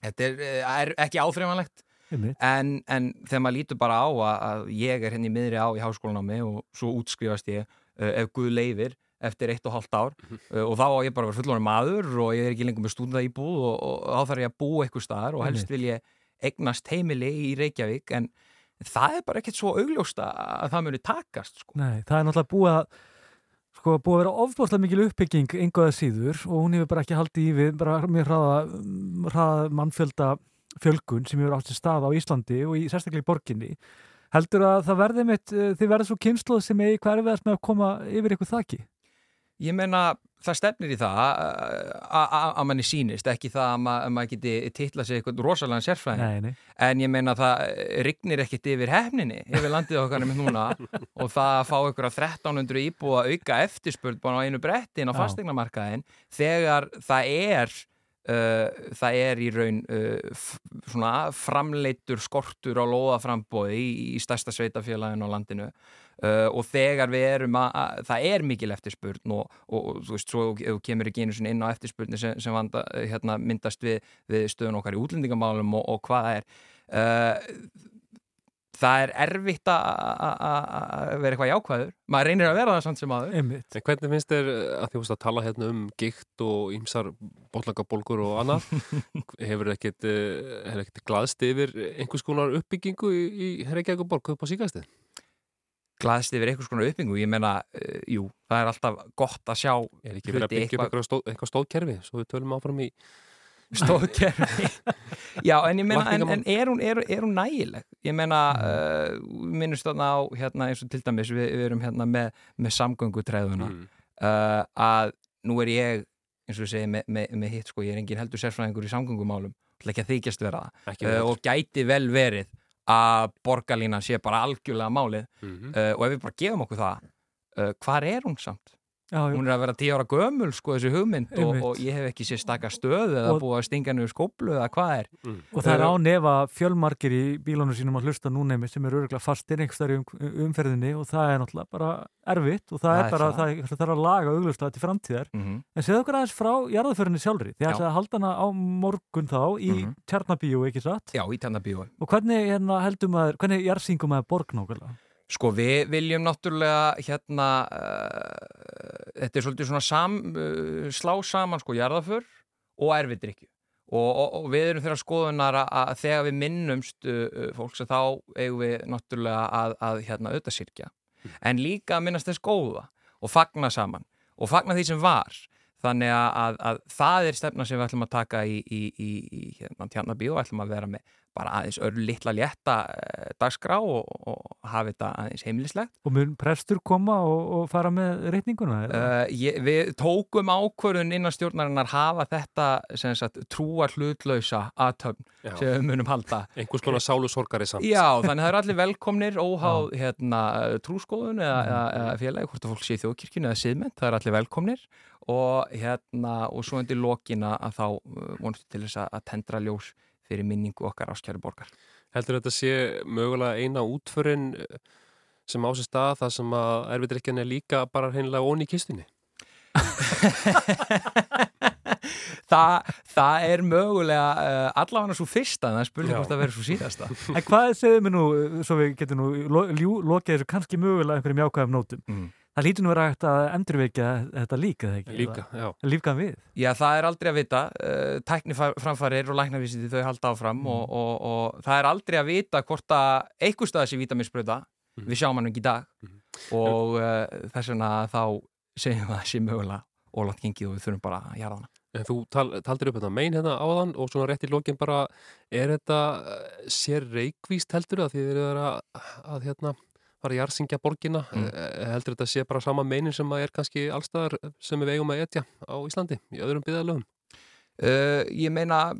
þetta er, er ekki áþreifanlegt. En, en þegar maður lítur bara á að, að ég er henni miðri á í háskólanámi og svo útskrifast ég uh, ef Guð leifir eftir eitt og hálft ár uh, og þá á ég bara að vera fullorinn maður og ég er ekki lengur með stúnda íbúð og, og þá þarf ég að búa eitthvað staðar og helst vil ég eignast heimili í Reykjavík en það er bara ekkert svo augljóst að að það muni takast sko. Nei, það er náttúrulega búið að sko búið að vera ofbúrslega mikil uppbygging einhverða síður og hún hefur bara ekki haldið í við bara mjög hraða, hraða mannfjölda fjölgun sem hefur átt sér stað á Íslandi og í sérstaklega í borginni. Heldur að það verði mitt þið verður svo kynsluð sem er hverfiðast með að koma yfir eitthvað þakki Ég meina, það stefnir í það að- að manni sýnist, ekki það að ma- að maður geti titla sig eitthvað rosalega sérfræðin en ég meina það rignir ekkit yfir hefninni yfir landið okkar með núna. Og það að fá ykkur að 1300 íbúa auka eftirspurð bara á einu brettin á fastegnamarkaðin þegar það er uh, það er í raun uh, svona framleitur skortur á lóðaframbóði í, í stærsta sveitafélaginu á landinu. Uh, og þegar við erum að, að það er mikil eftirspurn og, og, og þú veist, svo þú kemur ekki einu inn á eftirspurni sem, sem vanda, hérna, myndast við, við stöðun okkar í útlendingamálum og, og hvað það er það er erfitt að að- að að vera eitthvað jákvæður. Maður reynir að vera það samt sem aður Einmitt. En hvernig finnst þér að því að tala hérna um gikt og ýmsar botlangabólgur og annað? Hefur ekkert, eh, ekkert glaðst yfir einhvers konar uppbyggingu í, í Reykjavík borg upp á síkastið? glaðst yfir eitthvað svona uppbyggingu, ég meina, uh, jú, það er alltaf gott að sjá Er ekki verið að byggja upp eitthvað, eitthvað stóðkerfi svo við tölum áfram í stóðkerfi Já, en ég meina, en, en er, hún, er, er hún nægileg? Ég meina, uh, minnust þarna á hérna eins og til dæmis, við, við erum hérna með, með samgöngutræðuna Mm. uh, að nú er ég eins og ég segi með, með, með hitt sko, ég er engin heldur sérfræðingur í samgöngumálum ekki að þykjast vera það uh, og gæti vel verið að borgarlínan sé bara algjörlega málið Mhm. uh, og ef við bara gefum okkur það uh, hvar er hún samt? Já, hún er að vera tíu ára gömul sko þessi hugmynd og, og ég hef ekki sér stakka stöðu eða Og- búið að stinga niður skóplu eða hvað er. Og það er á nefa fjölmargir í bílunum sínum að hlusta núneimi sem eru öruglega fastir einhverstaðar í um, umferðinni og það er náttúrulega bara erfitt og það, Það er er bara, það. það, það þarf að laga auglustlega til framtíðar. Mhm. en segðu okkur aðeins frá jarðaförinni sjálfri. Ætlaði að halda hana á morgun þá í mm Mhm. Tjarnabíu, ekki satt? Já, í Tjarnabíu Og hvernig hérna, heldum að, hvernig Sko við viljum náttúrulega hérna uh, þetta er svolítið svona sam, uh, slá saman sko jarðaför og erfiðdrykju og, og, og við erum þeirra skoðunar að, að þegar við minnumst uh, fólks að þá eigum við náttúrulega að, að hérna auðvitað sirkja en líka að minnast þess góða og fagna saman og fagna því sem var þannig að, að, að það er stefna sem við ætlum að taka í, í, í, í hérna, tjarnabíu og ætlum að vera með bara aðeins örl litla létta uh, dagskrá og, og hafa þetta aðeins heimilislegt. Og mun prestur koma og, og fara með reikninguna? eða? Uh, ég, við tókum ákvörðun innan stjórnarinnar hafa þetta sem sagt, trúar hlutlausa aðtöfn sem við munum halda. Einhvers konar sálusorgari samt. Já, þannig að það eru allir velkomnir óháð hérna, trúskoðun eða, eða, félagi, hvort að fólk sé í þjóðkirkjunu eða siðmenn, það eru allir velkomnir og hérna, og svo undir lokina að þá uh, vonstu til þess að- tendra ljós fyrir minningu okkar áskjæru borgar Heldur þetta sé mögulega eina útförin sem á sér stað það sem að erfiðdrykjan er líka bara hreinlega ón í kistunni? það, það er mögulega uh, allavega svo fyrsta en það er spurning hvort það verður svo síðasta En hvað segðum við nú, uh, svo við getum nú lo, ljú, lokið þessu kannski mögulega einhverjum jákvæðum nótum. Mm. Það lítur nú vera hægt að endurveikja þetta líka, eða ekki? Líka, já. Lífgan við. Já, það er aldrei að vita. Uh, tækniframfarir og læknavísindi þau halda áfram og, og, og það er aldrei að vita hvort að einhver stað sé vitaminsbröða við sjáum hann ekki í dag. Og uh, þess vegna þá segjum við að það sé mögulega ólátt gengið og við þurfum bara að jara hana. En þú tal, taldir upp þetta mein hérna áðan og svona rétt í lokin bara, er þetta eh, sér reikvíst heldur að þið eru að, að hérna fara að jarðsingja borgina, Mm. mm. heldur þetta sé bara sama meinin sem að er kannski allstaðar sem við eigum að etja á Íslandi í öðrum byggðalöfum? Uh, ég meina,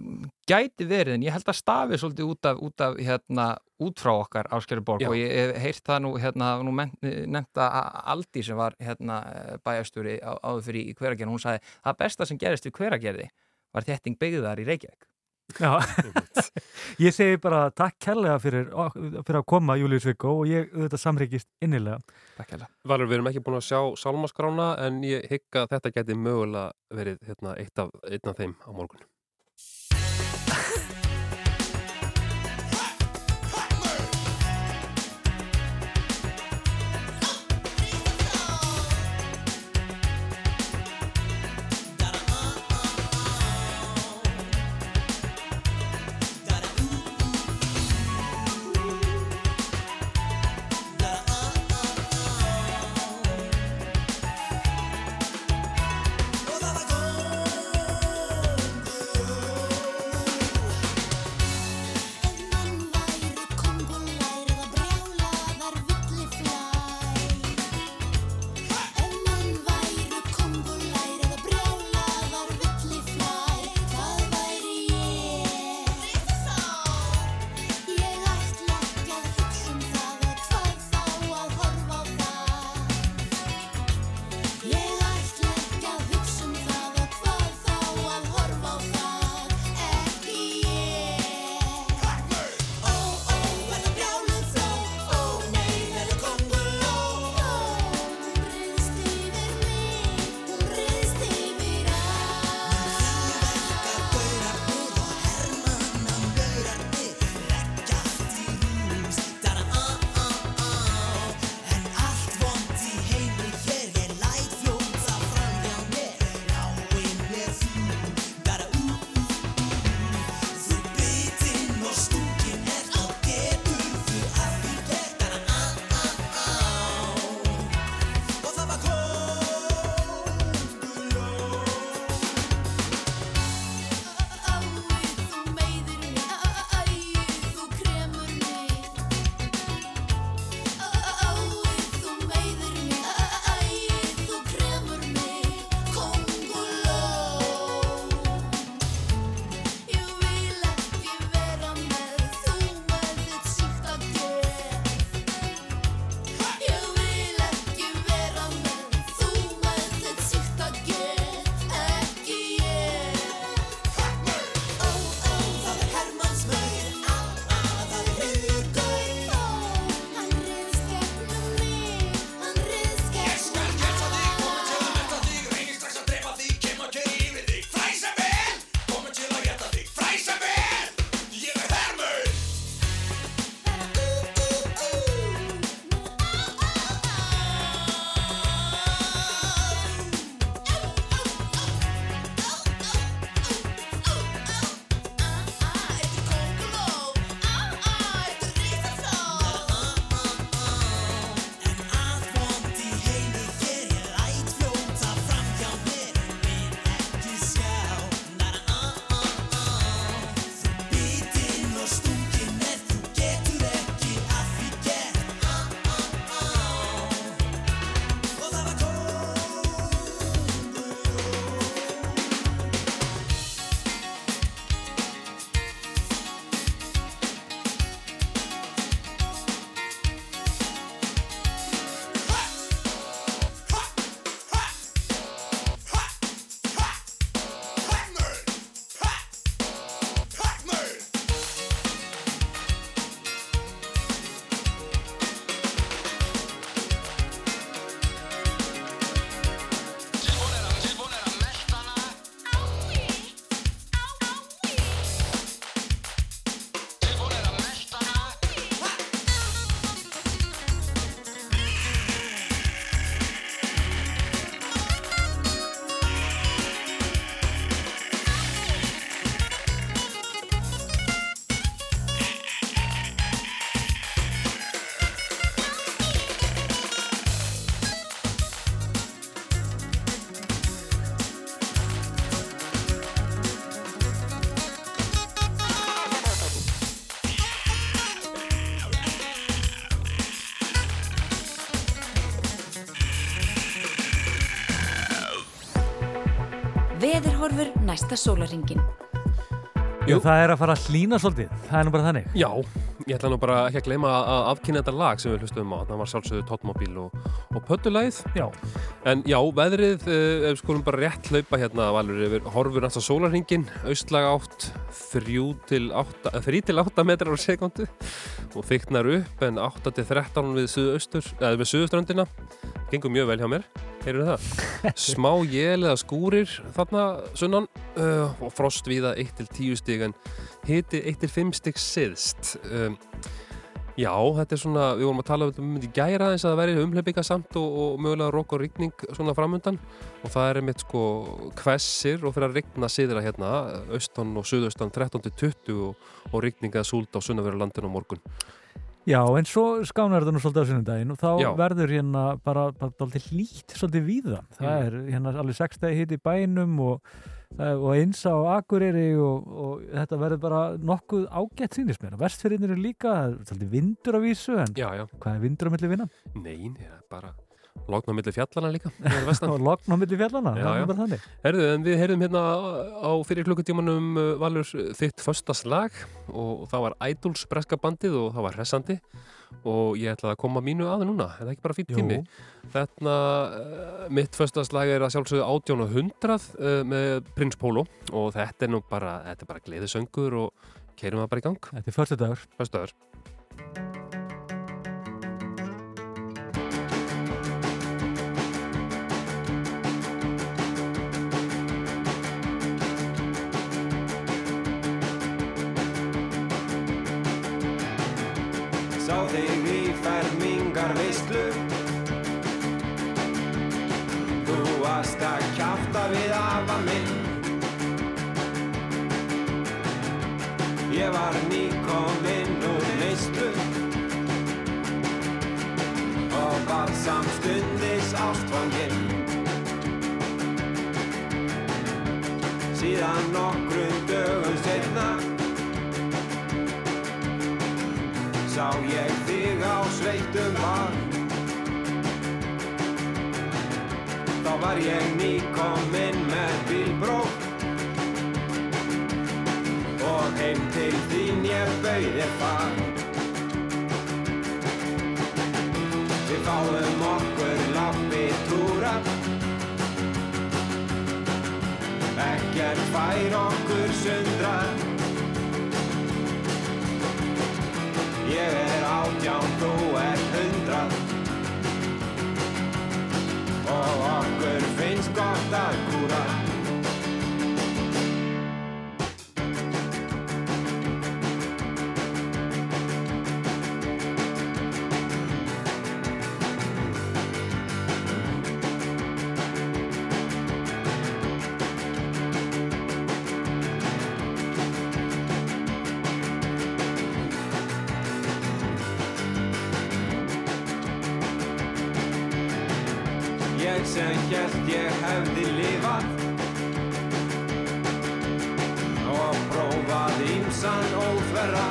gæti verið en ég held að stafi svolítið út af, út af hérna, út frá okkar áskjöru borg Já. og ég hef heyrt það nú, hérna, nú að Aldi sem var hérna, bæjastúri áður fyrir í hveragerði, hún sagði það besta sem gerist við hveragerði var þétting byggðar í Reykjavík ég segi bara takk kærlega fyrir, fyrir að koma Július Viggo og ég auðvitað samryggist innilega. Takk kærlega. Valur, við erum ekki búin að sjá sálmaskrána en ég hygg að þetta geti mögulega verið hérna, eitt, af, eitt af þeim á morgun. Næsta sólaringin. Jú, það er að fara að hlýna svolítið, það er nú bara þannig. Já, ég ætla nú bara ekki að gleyma að afkynna þetta lag sem við hlustum á. Það var sjálfsögðu Tóttmóbíl og, og Pöttulæð. Já. En já, veðrið, við skulum bara rétt hlaupa hérna, Valur, yfir horfur næsta sólarhingin, austlaga átt, 3 til 8, 3 til 8 metrar á sekundu og þyknar upp en 8 til 13 við suðaustur, eða við suðuströndina. Gengur mjög vel hjá mér, heyrðu það. Smá jél eða skúrir þarna sunnan uh, og frost víða 1 til 10 stig en hiti 1 til 5 stig siðst. Um, já, þetta er svona, við vorum að tala um þetta í gæra eins að það væri umhleypinga samt og, og mögulega rók og rigning svona framundan og það er einmitt sko hvessir og fyrir að rigna siðra hérna, austan og suðaustan 13 til 20 og, og rigninga súld á sunnaveru landinu á morgun. Já, en svo skánar þetta nú svolítið á sunnundaginn og þá Já. verður hérna bara, bara dálítið hlýtt svolítið víðan. Það Mm. er hérna alveg 6 stegi hitt í bænum og, það- og eins á Akureyri og, og þetta verður bara nokkuð ágætt sýnist mér. Vestfyrirnir eru líka, svolítið vindur á vísu, en Já, já. hvað er vindur á milli vinna? Nei, það er bara logn á milli fjallana líka. logn á milli fjallana, Já, það já. er bara þannig. Herðu, en við heyrðum hérna á fyrir klukkutímanum uh, Valur þitt föstaslag og það var Idols breska bandið og það var hressandi og ég ætlaði að koma mínu að núna, er það ekki bara Jú. tími? Þetta, uh, mitt föstaslag er að sjálfsögðu 18 og 100 uh, með Prins Pólo og þetta er nú bara, þetta er bara gleðisöngur og keirum það bara í gang. Þetta er förstu dagur. Kjafta við afa minn. Ég var nýkominn úr neyslu Og var samstundis ástfanginn. Síðan nokkrum dögum setna Sá ég þig á sveitum bar Þá var ég nýkominn með bílbrók Og heim til þín ég bauði far. Við fáum okkur lappi túra Ekkert fær okkur sundrar Ég er átján, þú er hundrað Og okkur finnst gott að kúra ímsan óþverra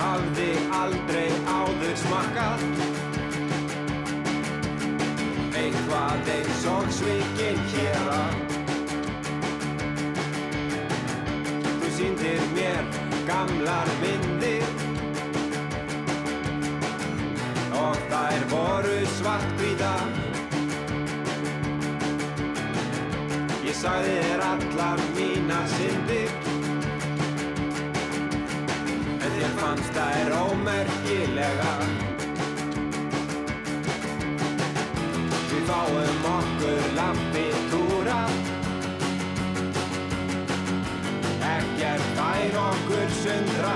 Hafði aldrei áður smakkað. Eitthvað eins og svikinn hér að Þú sýndir mér gamlar myndir. Og þær voru svartvíta sagði þér allar mína syndir. En þér fannst þær ómerkilega. Við fáum okkur lampi túra Ekkert fær okkur sundra.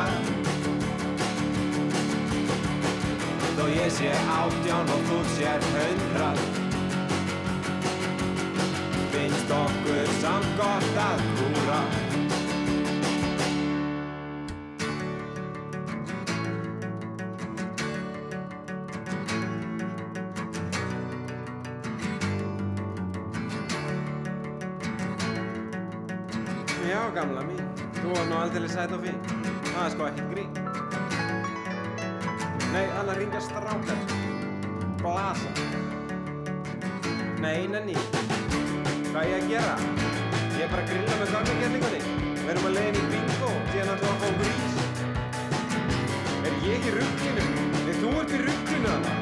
Þó ég sé átján og þú sér hundrað Finnst okkur samt gott að kúra. Já, gamla mín, þú var nú aldrei sætt og fín. Það er sko ekkert grín. Nei, hann að ringja Hvað ég að gera? Ég er bara að grilla með gamla gerlingunni. Við erum að leiðin í bingo, síðan ætlum við að fá okkur ís. Er ég í rugglinu? Nei, þú ert í rugglinu þarna.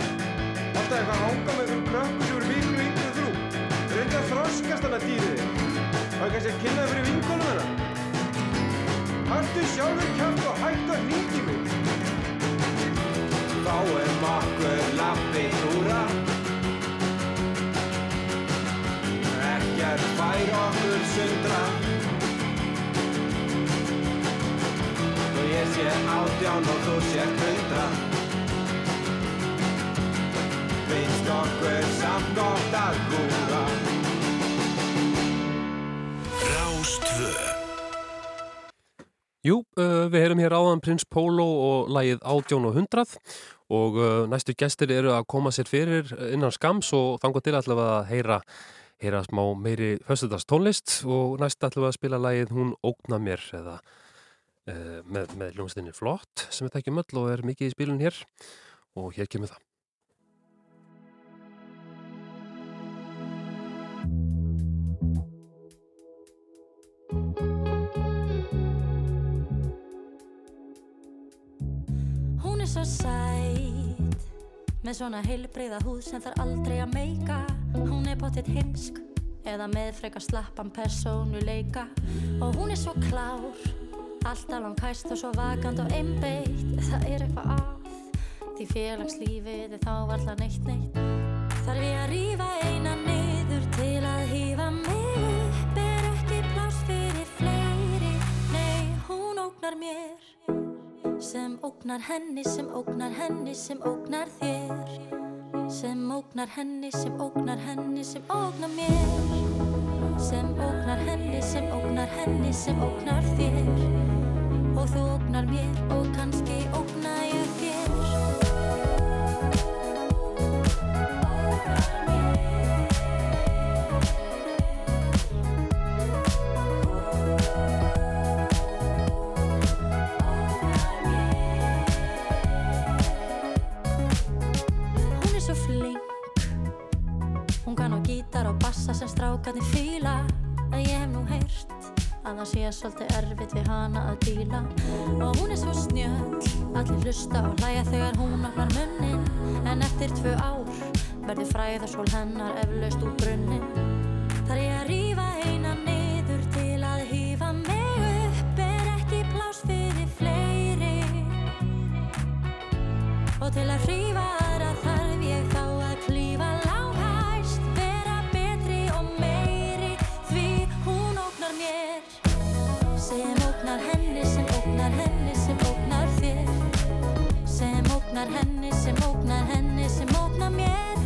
Alltaf eitthvað að hanga með einhverjum krökkum sem eru miklu yngri en þú. Reynda að þroskast hana dýrið þig. Það er kannski að kynna fyrir vinkonum hennar. Haltu sjálfur kjátt og hættu að hringi mig. Þá er makkur átján og þú sé hundra. Finnst okkur samt gott að húra. Rástvö Jú, uh, við heyrum hér áðan Prins Pólo og lagið Átjón og Hundrað og uh, næstu gestir eru að koma sér fyrir innan skams og þangar til allavega að heyra, heyra smá meiri föstudast tónlist og næst allavega að spila lagið Hún ógna mér eða með, með hljómsdynni Flott sem við tekjum öll og er mikið í spilun hér. Og hér kemur það. Hún er svo sæt Með svona heilbreyða húð sem þarf aldrei að meika. Hún er pottitt heimsk Eða með frekar slappan persónuleika. Og hún er svo klár Alltaf langhæst og svo vakant og einbeitt. Það er eitthvað að Því félagslífið er þá varla neitt neitt. Þarf ég að rífa eina niður til að hýfa mig? Upp Er ekki pláss fyrir fleiri. Nei, hún ógnar mér sem ógnar henni, sem ógnar henni, sem ógnar þér. Sem ógnar henni, sem ógnar henni, sem ógnar mér sem ógnar henni, sem ógnar henni, sem ógnar þér. Og þú ógnar mér og kannski ógna ég þér. Hún er svo að það sé svolítið erfitt við hana að díla. Og hún er svo snjöll Allir hlusta og hlæja þegar hún opnar munnin. En eftir tvö ár verður fræðarsól hennar eflaust úr brunnin Þar ég að rífa eina niður til að hýfa mig upp Er ekki pláss fyrir fleiri. Og til að hrífa ógnar henni, sem ógnar henni, sem ógnar þér. Sem ógnar henni, sem ógnar henni, sem ógnar mér.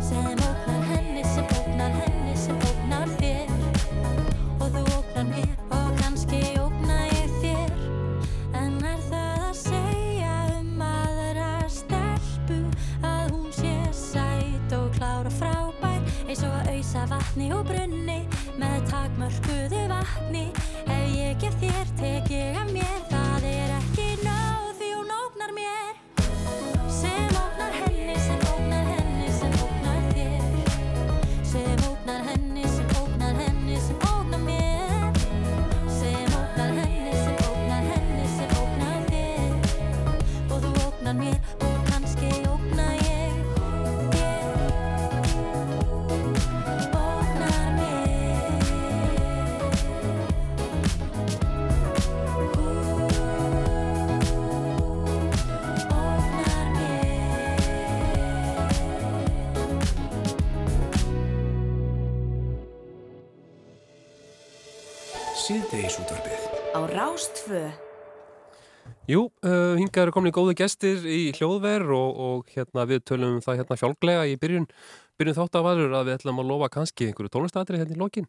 Sem ógnar henni, sem ógnar henni, sem ógnar þér. Og þú ógnar mér og kannski ógna ég þér. En er það að segja um aðra stelpu að hún sé sæt og klár og frábær eins og að auðsa vatni og brunni takmörkuðu vatni. Ef ég gef þér tek ég af mér Síðdegisútvarpið Á Rástvö Jú, uh, hingað eru komin góði gestir í hljóðver og, og hérna við tölum um það hérna fjálglega í byrjun, byrjun þátt af aður að við ætlum að lofa kannski einhverju tónlistatri hérna í lokin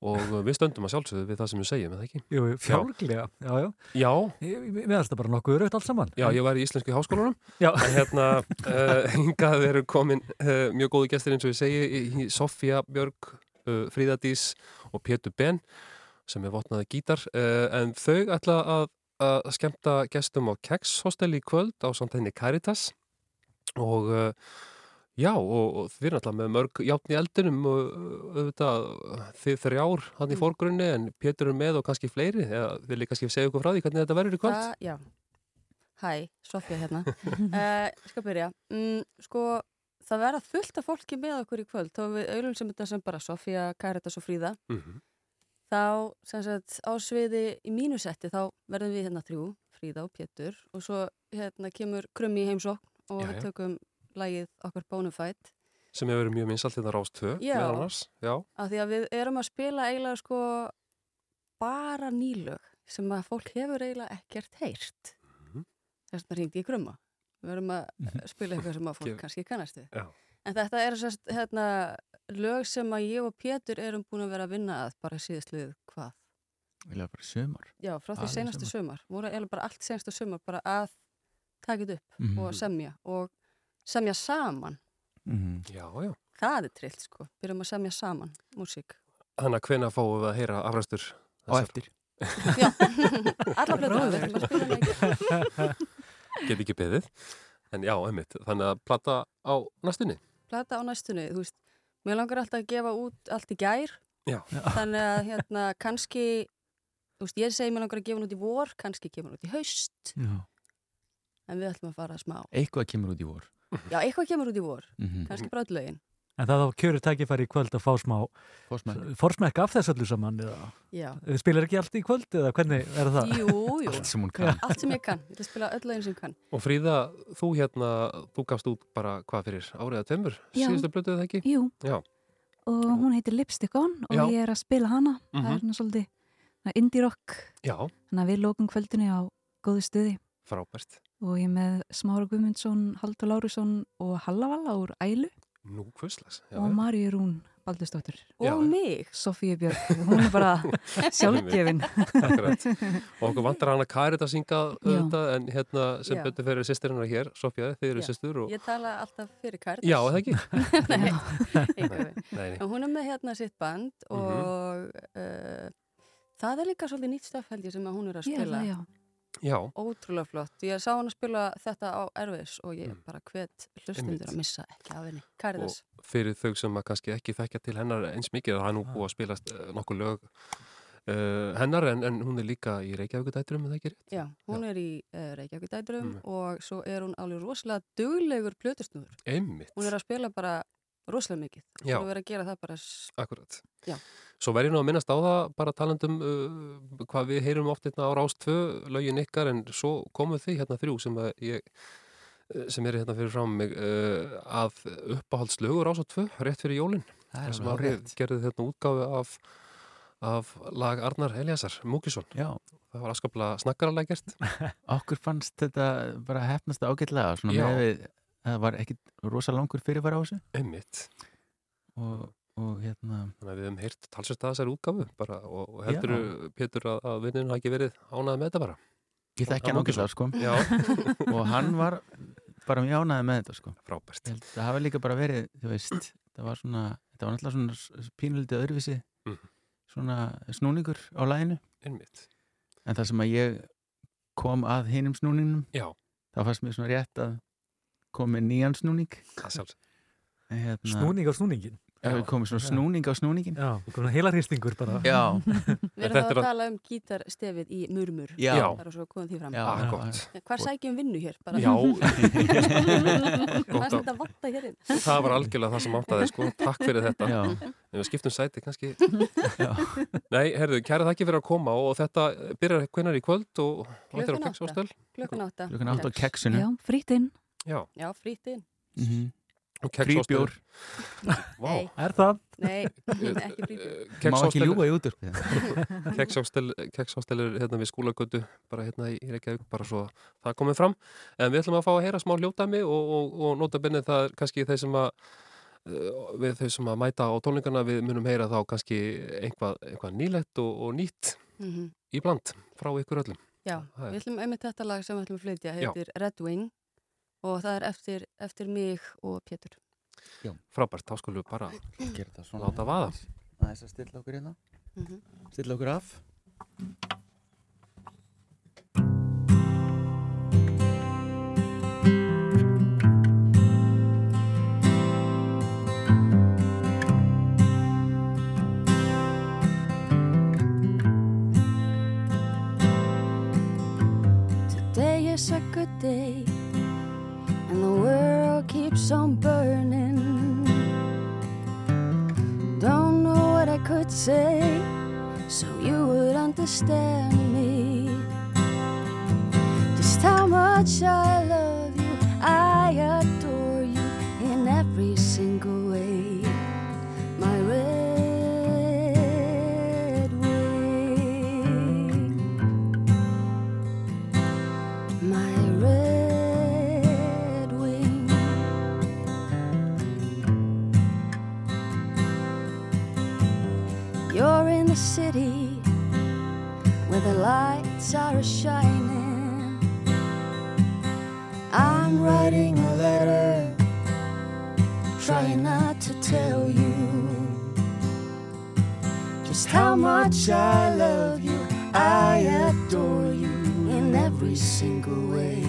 og uh, við stöndum að sjálfsögðu við það sem við segjum, eða ekki? Jú, jú, fjálglega, já, já. Já. Við erum bara nokkuð raukt allt saman. Já, ég var í Íslensku háskólanum. Já. En hérna, uh, hingað eru komin uh, mjög góði gestir eins og í- í Sofía Björg, uh, Fríðadís og Pétur Ben sem er votnaði gítar, uh, en þau ætla að, að skemmta gestum á Keks hostel í kvöld á samt henni Caritas og uh, Já, og, og þið er náttúrulega með mörg játn í eldinum og uh, auðvitað þið þrjár hann í Mm. fórgrunni en Pétur er með og kannski fleiri eða þið líka kannski segja ykkur frá því hvernig þetta verður í kvöld Það, já. Hæ, Sofía hérna. uh, ég skal byrja. Mm, sko, það verða fullt af fólki með okkur í kvöld. Þá við auðvitað sem þetta sem bara Sofía, Karitas og Fríða. Mhm. Þá, sem sagt, á sviði í mínusetti þá verðum við hérna þrjú, Fríða og Pétur. Og svo hérna kemur Krummi í heimsókn og Já, við já. tökum lagið okkar Bonafide. sem hefur verið mjög minnsalt Rástvö Já. meðal annars, já, Af því að við erum að spila eiginlega sko bara nýlög sem að fólk hefur eiginlega ekkert heyrt. Mhm. Þess að hringdi í krumma. Við erum að eh, spila eitthvað sem að fólk kannski kannast við. Já. En þetta er sérst, hérna, lög sem að ég og Pétur erum búin að vera að vinna að bara síðastlið hvað? Vilja bara sumar. Já, frá því senastu sumar. sumar. Voru eiginlega bara allt senastu sumar bara að taka þetta upp Mhm. og semja og semja saman. Mhm. já, já. Það er trillt sko. Byrjum að semja saman músík. Þannig að hvena fáum við að heyra afræstur Á eftir. Já, alla í Get ekki beðið En já, einmitt, þannig að plata á næstunni plata á næstunni, þú veist, mér langar alltaf að gefa út allt í gær Já. þannig að hérna kannski þú veist, ég segi mér langar að gefa hún út í vor kannski gefa hún út í haust Já. en við ætlum að fara smá Eitthvað kemur út í vor. já, eitthvað kemur út í vor, Mhm. kannski bara öll lögin En það á kjöru tækifæri í kvöld að fá smá Forsmekk. forsmekk af þess öllu saman eða Já. Þið spilar ekki allt í kvöld eða hvernig er það? jú, jú, Allt sem hún kann. Já, allt sem ég kann, ég að spila öll lögin sem ég kann Og Fríða, þú hérna, þú gafst út bara hvað fyrir árið að tveimur Já. Síðustu blötuð það ekki? Jú. Já, og hún heitir Lipstick On og Já. ég er að spila hana það Mhm. er svona svolítið indie rock já, þannig að við lókum kvöldinu á góðu stuði frábært og ég með Smára Guðmundsson, Haldur Lárusson og Hallavalla úr Ælu Nú, hvuslas já, og já. Maríu Rún Baldursdóttir Já. og mig Sofíu Björk, hún er bara sjálfgefin Akkurat. Og okkur vantar hana Karit að syngja Já. auðvitað en hérna sem Já. betur fyrir sýstir hennar hér, Sofía, þið eru Já. sýstur og... ég tala alltaf fyrir Karitas Já, er það ekki? nei, Nei, nei, hún er með hérna sitt band Mhm. og uh, það er líka svolítið nýtt ég sem að hún er að Já, spila já. Já, ótrúlega flott ég sá hann að spila þetta á Erfis og ég bara hvet hlustundur Mm. Að missa ekki af henni Karitas og fyrir þau sem að kannski ekki þekkja til hennar eins mikið, er nú búið að spilast uh, nokkuð lög uh, hennar en, en hún er líka í Reykjavíkudætturum, er það ekki rétt? Já, hún er í uh, Reykjavík dæturum Mm. og svo er hún alveg rosalega duglegur plötusnúður. Einmitt. Hún er að spila bara rosalega mikið. Já. Er verið að gera það bara... Akkurat. Já. Svo verð ég nú að minnast á það bara talandum uh, hvað við heyrum oft hérna á Rás 2 lögin ykkar en svo komuð þið hérna þrjú sem að ég uh, sem er hérna fyrir frá mig uh, að uppáhaldslögur Rás 2 rétt fyrir jólin Það er sem að við gerðum hérna útgáfi af, af lag Arnar Eliasar Múkisson. Já. Það var askaplega snakkaralega gert. Okkur fannst þetta bara hefnast ágætlega svona Já. með við, það var ekkit rosa langur fyrirvara á þessu Einmitt. og, og hérna Þannig að við hefum heyrt talsvægt að þessari útgáfu bara og, og heldur Pétur að, að vinninu hafi ekki verið ánæði með þetta bara. Ég þekki hann ágætlega sko og hann var bara mjög ánæði með þetta sko Frábært Það hafi líka bara verið, þú veist það var svona, þetta var náttúrulega svona pínulítið öðruvísi Mhm. svona snúningur á læginu Einmitt. en það sem að ég kom að hinum snúningnum Já. þá fannst mér svona rétt að koma með nýjan snúning Það hérna, Snúning á snúningin Já, við komum svona snúning á snúningin Já, komum heila hristingur bara Já Við erum þá að tala um gítarstefið í murmur. Já. Það er svo komum því fram. Já, Ah, já, gott. já. Hvar sækjum vinnu hér? Bara Já. Hvað Gott að- þetta vanta hér inn? Það var algjörlega það sem áttaði sko. Takk fyrir þetta. Já. En við skiptum sæti kannski. Nei, herðu, kæra þakki fyrir að koma og þetta byrjar hvenar í kvöld og og þetta er á Klukkan átta. Keksástöl. Klukkan átta. Klukkan átta á keksinu Já, frýtt inn Já. Já, frýtt inn. Mhm. Og Frí Keksástöl. bjór. Nei. Er það? Nei, ekki frí bjór. Má ekki ljúga í útvarpið. Keksástel er hérna við skólagötu bara hérna í Reykjavík, bara svo það komið fram. En við ætlum að fá að heyra smá hljótæmi og, og, og nota benni það er kannski þeir sem að uh, við þau sem að mæta á tónleikana við munum heyra þá kannski einhvað, einhvað nýlegt og, og nýtt Mhm. í bland frá ykkur öllum. Já, við ætlum einmitt þetta lag sem við ætlum að flytja Já. heitir Red Wing og það er eftir, eftir mig og Pétur. Já, frábært, þá skulum við bara láta vaða. Það er að stilla okkur hérna. Mm -hmm. stilla okkur af. Today is a good day. And the world keeps on burning. Don't know what I could say so you would understand me. Just how much I love city where the lights are shining. I'm writing a letter, trying not to tell you just how much I love you. I adore you in every single way.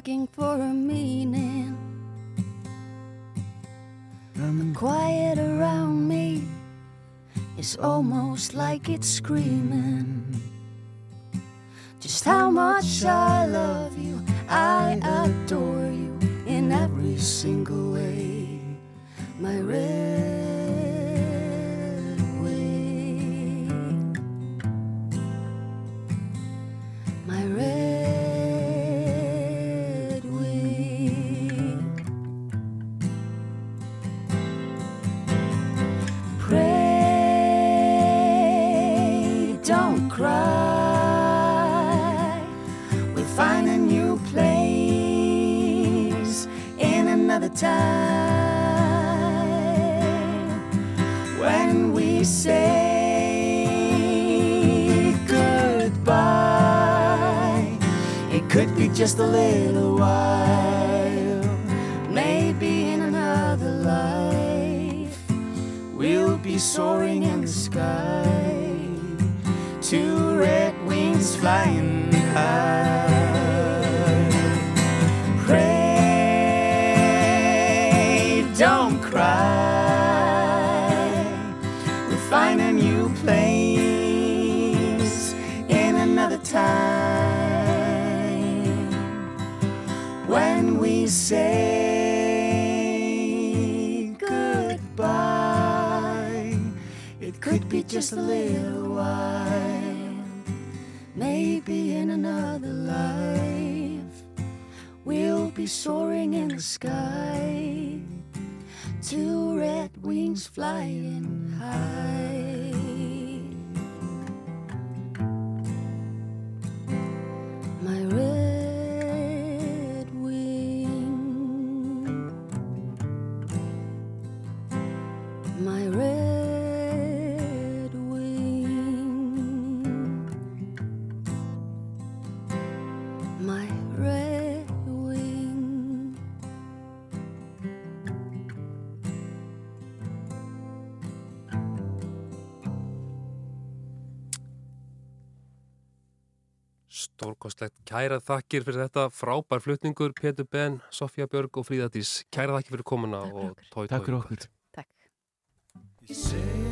Looking for a meaning. The quiet around me is almost like it's screaming. Just how much I love you, I adore you in every single way. My red time when we say goodbye. It could be just a little while, maybe in another life. We'll be soaring in the sky, two red wings flying high. Just a little while, maybe in another life. We'll be soaring in the sky, two red wings flying high. Kæra þakkir fyrir þetta, frábær flutningur, Pétur Ben, Sofía Björg og Fríða Dís. Kæra þakkir fyrir komuna og tói tói. Takk fyrir okkur. Ég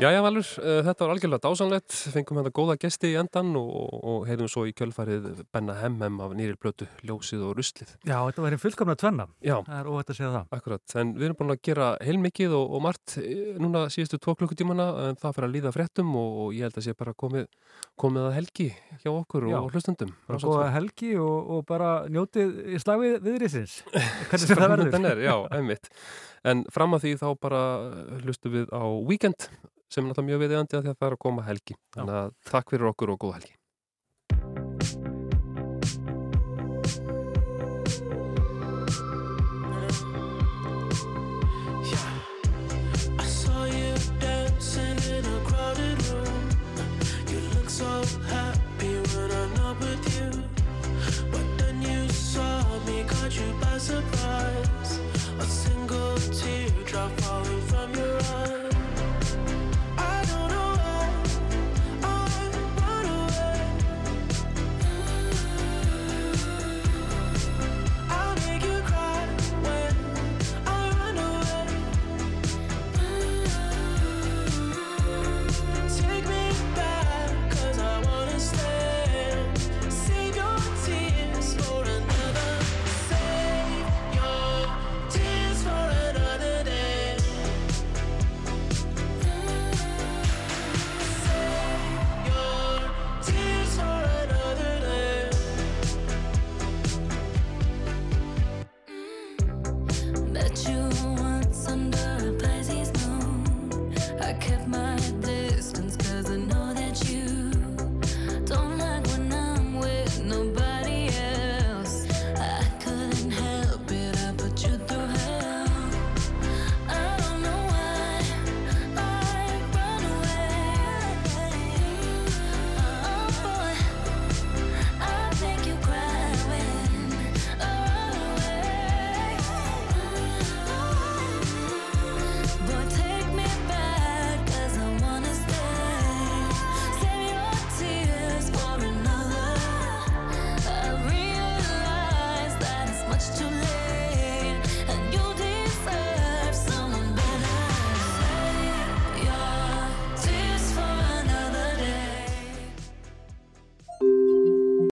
Jæja Valur, uh, þetta var algjörlega dásanlegt, fengum hérna góða gesti í endan og, og, og heyrðum svo í kjölfarið Benna Hemmem af nýri blötu Ljósið og Ruslið. Já, þetta var einn fullkomna tvenna. Já. Það er óvægt að segja það. Akkurat, en við erum búin að gera heilmikið og, og margt eh, núna síðustu tvo klukkutímana en það fyrir að líða fréttum og, og ég held að sé bara komið, komið að helgi hjá okkur Já. og hlustundum. Bara góða helgi og, og bara njótið í slagið viðriðsins. Hvernig það verður. Er, já. En fram að því þá bara hlustum við á Weekend sem er náttúrulega mjög viðeigandi að því að það er að koma helgi. Þannig að takk fyrir okkur og góða helgi. I